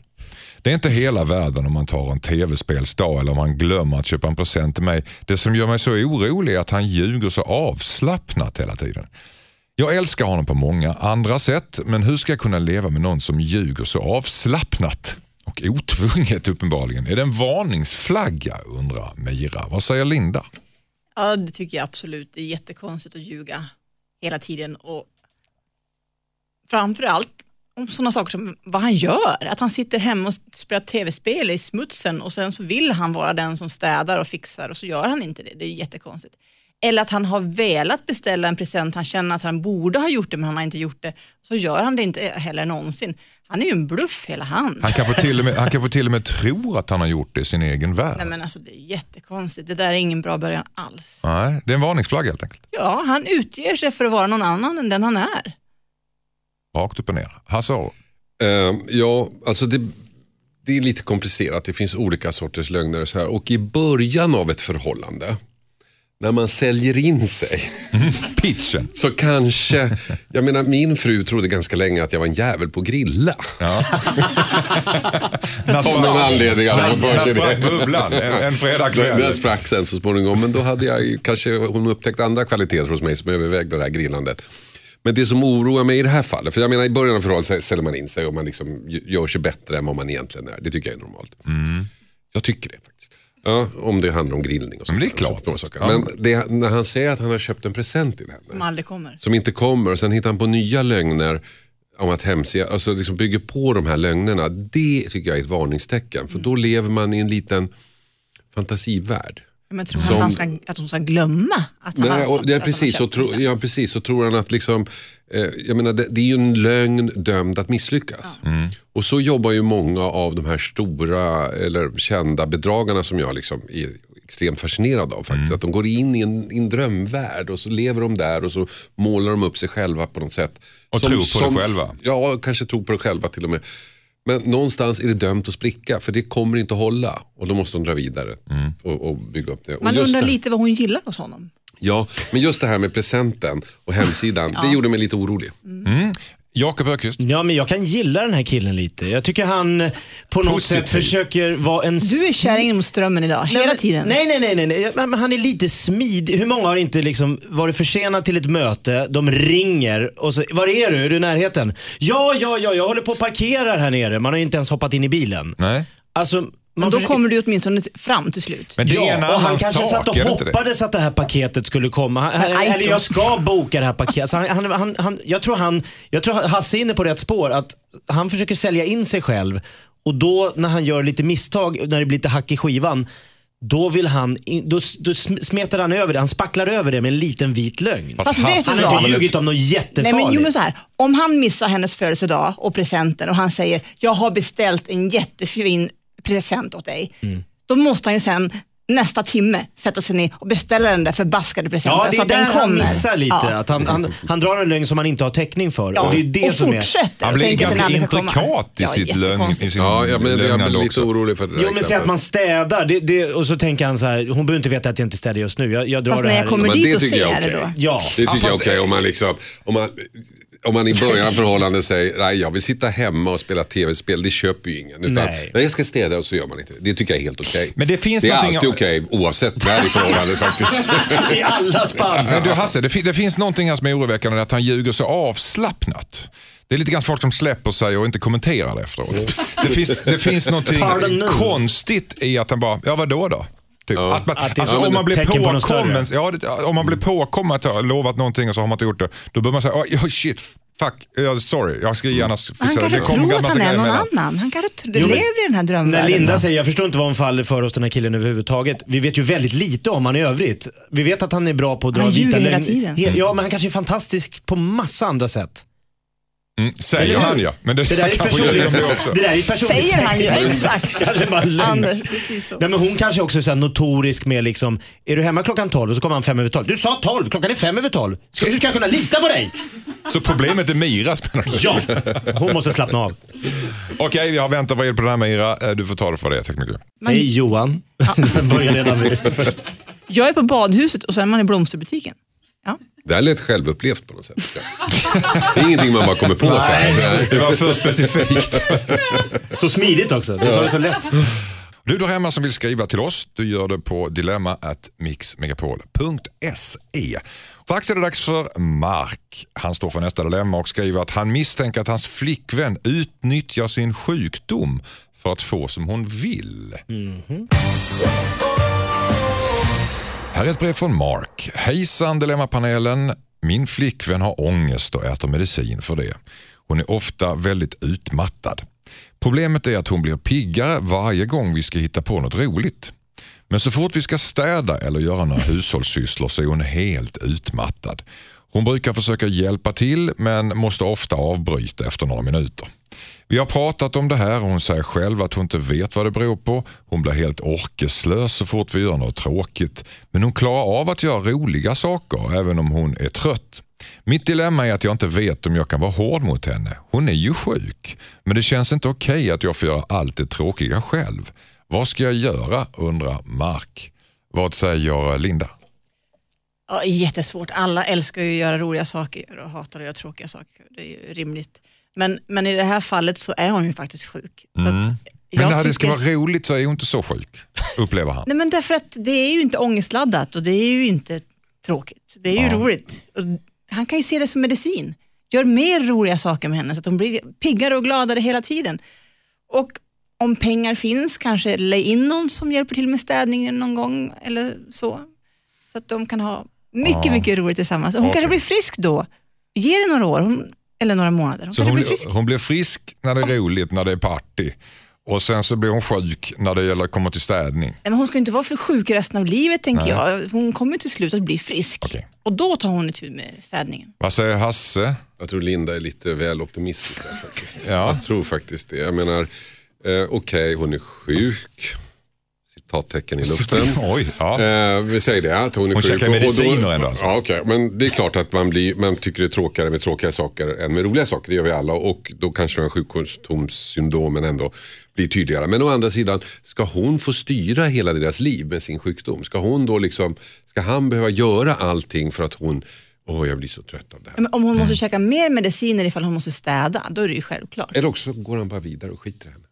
Det är inte hela världen om man tar en tv-spelsdag eller om han glömmer att köpa en present till mig. Det som gör mig så orolig är att han ljuger så avslappnat hela tiden. Jag älskar honom på många andra sätt men hur ska jag kunna leva med någon som ljuger så avslappnat? Och otvunget uppenbarligen. Är det en varningsflagga undrar Mira. Vad säger Linda? Ja, det tycker jag absolut. Det är jättekonstigt att ljuga hela tiden och framförallt om sådana saker som vad han gör. Att han sitter hemma och spelar tv-spel i smutsen och sen så vill han vara den som städar och fixar och så gör han inte det. Det är jättekonstigt. Eller att han har velat beställa en present, han känner att han borde ha gjort det men han har inte gjort det. Så gör han det inte heller någonsin. Han är ju en bluff hela han. Han kan få till och med, han kan till och med tro att han har gjort det i sin egen värld. Nej men alltså det är jättekonstigt. Det där är ingen bra början alls. Nej, det är en varningsflagga helt enkelt. Ja, han utger sig för att vara någon annan än den han är. Rakt upp och ner. Hasse. Eh, ja, alltså det, det är lite komplicerat. Det finns olika sorters lögner. och Så här. Och i början av ett förhållande, när man säljer in sig, Pitchen. så kanske, jag menar min fru trodde ganska länge att jag var en jävel på att grilla. Av någon anledning. sig sprack bubblan en, en fredagkväll? Den sprack sen så småningom. Men då hade jag kanske hon upptäckt andra kvaliteter hos mig som övervägde det här grillandet. Men det som oroar mig i det här fallet, för jag menar i början av förhållandet ställer man in sig och man liksom gör sig bättre än vad man egentligen är. Det tycker jag är normalt. Jag tycker det faktiskt. Ja, om det handlar om grillning och sånt. Men det är klart. några saker. Ja. Men det, när han säger att han har köpt en present till henne Som aldrig kommer. som inte kommer och sen hittar han på nya lögner om att hemsida, alltså liksom bygger på de här lögnerna. Det tycker jag är ett varningstecken för då lever man i en liten fantasivärld. Men tror han Som- att, han ska, att hon ska glömma att han Nej, har och sagt det är att han har precis, så köpt tro, present? ja, precis, så tror han att liksom, eh, jag menar, det, det är ju en lögn dömd att misslyckas. Och så jobbar ju många av de här stora eller kända bedragarna som jag liksom är extremt fascinerad av. faktiskt. Att de går in i en, i en drömvärld och så lever de där och så målar de upp sig själva på något sätt. Och tror på det själva. Ja, kanske tror på det själva till och med. Men någonstans är det dömt att spricka för det kommer inte att hålla och då måste de dra vidare och, och bygga upp det. Man undrar det- lite vad hon gillar hos honom. Ja, men just det här med presenten och hemsidan, det gjorde mig lite orolig. Jakob Öqvist. Ja, men jag kan gilla den här killen lite. Jag tycker han på något Positiv. sätt försöker vara en... Du är kärringen mot strömmen idag, hela men- tiden. Nej, nej, nej. nej, nej. Men han är lite smidig. Hur många har inte liksom varit försenad till ett möte, de ringer och så, var är du? Är du i närheten? Ja, ja, ja, jag håller på att parkera här nere. Man har ju inte ens hoppat in i bilen. Nej. Alltså, Men då kommer du åtminstone fram till slut. Men det är en Ja, annan och han kanske sak, satt och hoppades att det här paketet skulle komma. Eller jag ska boka det här paketet. Så han, han, han, han, jag, tror han, jag tror Hasse är inne på rätt spår. Att han försöker sälja in sig själv och då när han gör lite misstag, när det blir lite hack i skivan, då vill han, då, då sm- smetar han över det. Han spacklar över det med en liten vit lögn. Fast Fast Han har inte ljugit om något Nej, jättefarligt. men, jo, men så här, om han missar hennes födelsedag och presenten och han säger jag har beställt en jättefin present åt dig. Mm. Då måste han ju sen nästa timme sätta sig ner och beställa den där förbaskade presenten Ja, så är att den där han kommer. missar lite. Ja. Att han, han, han drar en lögn som han inte har täckning för. Ja. Och det är det och som är... fortsätter. Han och blir ganska intrikat i Ja, sitt lögn, i sin Ja, ja men jag blir lite också. orolig för det Jo men säg att man städar det, det, och så tänker han så här, hon behöver inte veta att jag inte städar just nu. Jag, jag drar Fast det när här. jag kommer Men dit det och tycker jag ser är det då. Ja. Det tycker Ja, jag är fast- okej om man liksom, om man, om man i början av förhållandet säger, nej jag vill sitta hemma och spela tv-spel, det köper ju ingen. Utan, Nej. nej. jag ska städa och så gör man inte det. Tycker jag är helt okej. Men det finns det är någonting- alltid okej oavsett när i förhållandet faktiskt. I alla spann. Men du Hasse, det, det finns någonting här som är oroväckande, att han ljuger så avslappnat. Det är lite grann folk som släpper sig och inte kommenterar det efteråt. Det finns, det finns någonting konstigt i att han bara, ja vadå då? Typ. Att man, Att det är alltså, om, man blir på påkommen, ja, det, om man blir påkommen att ha lovat någonting och så har man inte gjort det, då bör man säga, oh, shit, fuck, ja, sorry, jag ska gärna fixa Han det. kanske Det kommer tror att han är någon annan. Han kanske Jo, lever i den här När drömvärlden. Linda säger, jag förstår inte vad hon faller för hos den här killen överhuvudtaget. Vi vet ju väldigt lite om han i övrigt. Vi vet att han är bra på att dra Han vita ljuger hela tiden. He- Ja, men han kanske är fantastisk på massa andra sätt. Mm, säger han ja. Men det, Det där är personligt. det också. Det där är personligt. Säger han ju, exakt. kanske bara. Anders. Nej, men hon kanske också är så här notorisk med liksom, är du hemma klockan 12 och så kommer han fem över 12. Du sa 12, klockan är fem över 12. Ska, hur ska jag kunna lita på dig? Så problemet är Mira? Ja, hon måste slappna av. Okej, vi har väntat vad är det på det här Mira. Eh, Du får ta det för det. Tack mycket. Hej Johan. Börjar redan med först. Jag är på badhuset och så är man i blomsterbutiken. Ja. Det här lät självupplevt på något sätt. Det är ingenting man bara kommer på så här. Det var för specifikt. Så smidigt också. Du sa det så lätt. Du där hemma som vill skriva till oss, du gör det på dilemma@mixmegapol.se. Strax är det dags för Mark. Han står för nästa dilemma och skriver att han misstänker att hans flickvän utnyttjar sin sjukdom för att få som hon vill. Här är ett brev från Mark. Hejsan Dilemmapanelen. Min flickvän har ångest och äter medicin för det. Hon är ofta väldigt utmattad. Problemet är att hon blir piggare varje gång vi ska hitta på något roligt. Men så fort vi ska städa eller göra några hushållssysslor så är hon helt utmattad. Hon brukar försöka hjälpa till men måste ofta avbryta efter några minuter. Vi har pratat om det här och hon säger själv att hon inte vet vad det beror på. Hon blir helt orkeslös så fort vi gör något tråkigt. Men hon klarar av att göra roliga saker även om hon är trött. Mitt dilemma är att jag inte vet om jag kan vara hård mot henne. Hon är ju sjuk. Men det känns inte okej att jag får göra allt det tråkiga själv. Vad ska jag göra? undrar Mark. Vad säger Linda? Ja, jättesvårt. Alla älskar ju att göra roliga saker och hatar att göra tråkiga saker. Det är ju rimligt. Men, men i det här fallet så är hon ju faktiskt sjuk. Mm. Men när det ska tycker- vara roligt så är hon inte så sjuk, upplever han. Nej men därför att det är ju inte ångestladdat och det är ju inte tråkigt. Det är ju Ja. roligt. Och han kan ju se det som medicin. Gör mer roliga saker med henne så att hon blir piggare och gladare hela tiden. Och om pengar finns, kanske lägg in någon som hjälper till med städningen någon gång eller så. Så att de kan ha mycket, Ja. mycket roligt tillsammans. Och hon kanske blir frisk då. Ge det några år hon, eller några månader. Hon Så kanske hon, blir blir- frisk. hon blir frisk när det är roligt, när det är party. Och sen så blir hon sjuk när det gäller att komma till städning. Nej, Men hon ska inte vara för sjuk resten av livet tänker Nej. jag. Hon kommer till slut att bli frisk. Okej. Och då tar hon itu med städningen. Vad säger Hasse? Jag tror Linda är lite väl optimistisk där faktiskt. Ja. Jag tror faktiskt det. Jag menar, eh, okej hon är sjuk. Citattecken i luften. Oj, ja. Eh, vi säger det, att hon käkar mediciner ändå alltså? Ja, okej. Men det är klart att man, blir, man tycker det är tråkigare med tråkiga saker än med roliga saker. Det gör vi alla. Och då kanske de här sjukdomssyndromen ändå blir tydligare. Men å andra sidan, ska hon få styra hela deras liv med sin sjukdom? Ska hon då liksom, ska han behöva göra allting för att hon, åh jag blir så trött av det här. Men om hon Mm. måste käka mer mediciner ifall hon måste städa, då är det ju självklart. Eller också går han bara vidare och skiter i henne.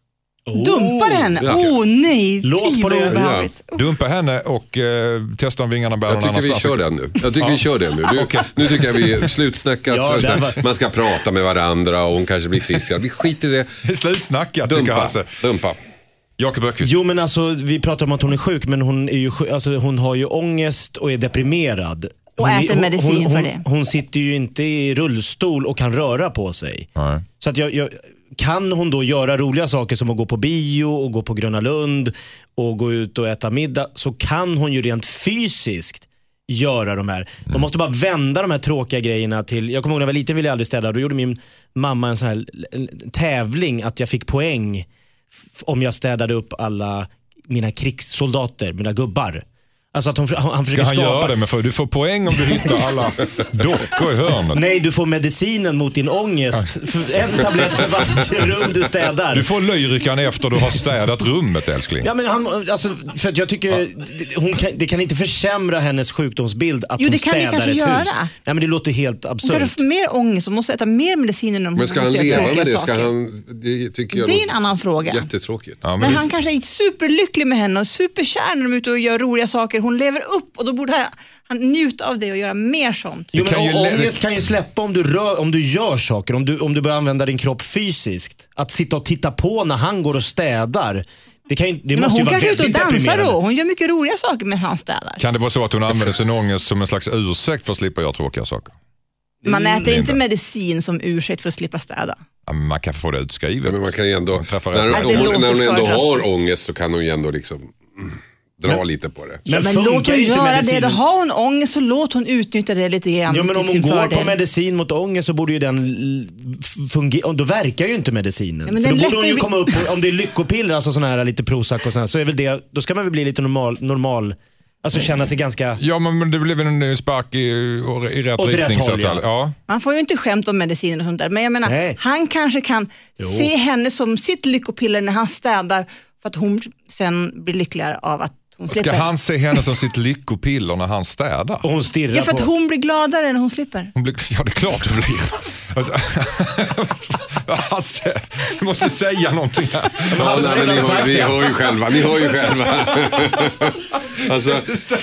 Dumpar henne? ja. Åh oh, nej, Låt på det. obehagligt. Dumpa henne och eh, testa om vingarna bär Jag någon tycker vi kör den nu. Jag tycker vi kör den nu. Du, Nu tycker jag vi slutsnackat. Ja, var- Man ska prata med varandra och hon kanske blir friskare. Vi skiter i det. Slutsnackat tycker Dumpa. Hasse. Dumpa. Jakob Öqvist. Jo men alltså vi pratar om att hon är sjuk men hon, är ju, sjuk- alltså, hon har ju ångest och är deprimerad. Och hon, äter hon, medicin hon, för hon, det. Hon sitter ju inte i rullstol och kan röra på sig. Nej. Så att jag, jag, kan hon då göra roliga saker som att gå på bio och gå på Gröna Lund och gå ut och äta middag så kan hon ju rent fysiskt göra de här. De måste bara vända de här tråkiga grejerna till, jag kommer ihåg när jag var liten ville jag aldrig städa. Då gjorde min mamma en sån här tävling att jag fick poäng om jag städade upp alla mina krigssoldater, mina gubbar. Alltså att hon, han, han Ska försöker han skapa... göra det? Men för, du får poäng om du hittar alla dockor i hörnet. Nej, du får medicinen mot din ångest. En tablett för varje rum du städar. Du får lyrikan efter du har städat rummet älskling. Ja, men han, alltså, för att jag tycker, hon kan, det kan inte försämra hennes sjukdomsbild att Jo, hon det kan det städar kanske ett göra. hus. Nej, men det låter helt Hon absurt. kanske får mer ångest och måste äta mer mediciner när hon Men ska han leva med det? Ska saker. han, det tycker jag Det är en annan fråga. Jättetråkigt. Ja, men Men det- han kanske är superlycklig med henne och superkär när de är ute och gör roliga saker. Hon lever upp och då borde han, han njuta av det och göra mer sånt. Jo, men kan ju ångest kan ju släppa om du, rör, om du gör saker, om du, om du börjar använda din kropp fysiskt. Att sitta och titta på när han går och städar, det, kan ju, det Men måste ju hon vara kanske är ute och dansar då. Hon gör mycket roliga saker med han städar. Kan det vara så att hon använder sin ångest som en slags ursäkt för att slippa göra tråkiga saker? Man Mm, äter inte inte. medicin som ursäkt för att slippa städa. Ja, men man kan få det utskrivet. Ja, men man kan ju ändå, Man när, hon, när hon ändå har ångest så kan hon ju ändå liksom mm, dra lite på det. Men, Men låt hon inte göra det. medicinen? Då har hon ångest så låt hon utnyttja det lite grann Jo, men om hon går fördel. på medicin mot ångest så borde ju den fungera. Då verkar ju inte medicinen. Ja, men För då borde hon ju komma upp, på, om det är lyckopiller, alltså såna här lite Prozac och sånt, så är väl det, då ska man väl bli lite normal, normal alltså känna sig ganska... Ja, men men det blev väl en spark i, i rätt Åt rätt riktning. så håll, ja. ja. Man får ju inte skämta om mediciner och sånt där. Men jag menar, Nej. han kanske kan se henne som sitt lyckopiller när han städar för att hon sen blir lyckligare av att Ska han se henne som sitt lyckopiller när han städar? Och hon stirrar Ja, för att på... hon blir gladare när hon slipper. Hon blir, ja, det är klart hon blir. Alltså, Hasse, du måste säga någonting här. Ja, nej, men ni, hör, ni hör ju själva. Ni hör ju själva. alltså,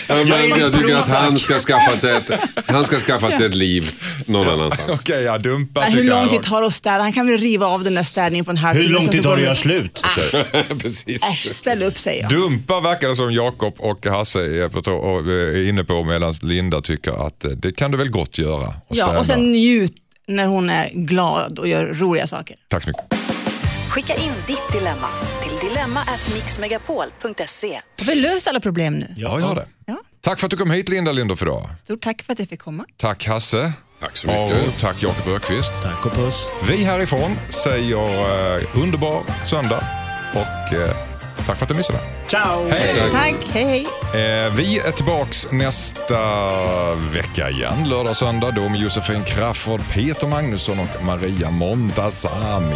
ja, men, Jag jag tycker att han ska, skaffa sig ett, han ska skaffa sig ett liv någon annanstans. Okej, jag dumpar hur jag. lång tid tar det att städa? Han kan väl riva av den där städningen på en halvtimme. Hur lång tid tar det att göra slut? Precis. Äsch, ställ upp säger jag. Dumpa verkar det som Jakob och Hasse är, är inne på medan Linda tycker att eh, det kan du väl gott göra. Och Ja, och sen njut när hon är glad och gör roliga saker. Tack så mycket. Skicka in ditt dilemma till dilemma@mixmegapol.se. Har vi löst alla problem nu? Ja, gör det. Ja. Tack för att du kom hit Linda Lindorff idag. Stort tack för att jag fick komma. Tack Hasse. Tack så mycket. Och tack Jakob Ökvist. Tack och puss. Vi härifrån säger eh, underbar söndag och eh, tack för att du missade. Ciao! Hej! Tack, hej hej. Eh, vi är tillbaks nästa vecka igen, lördag och söndag, då med Josefin Crafoord, Peter Magnusson och Maria Montazami.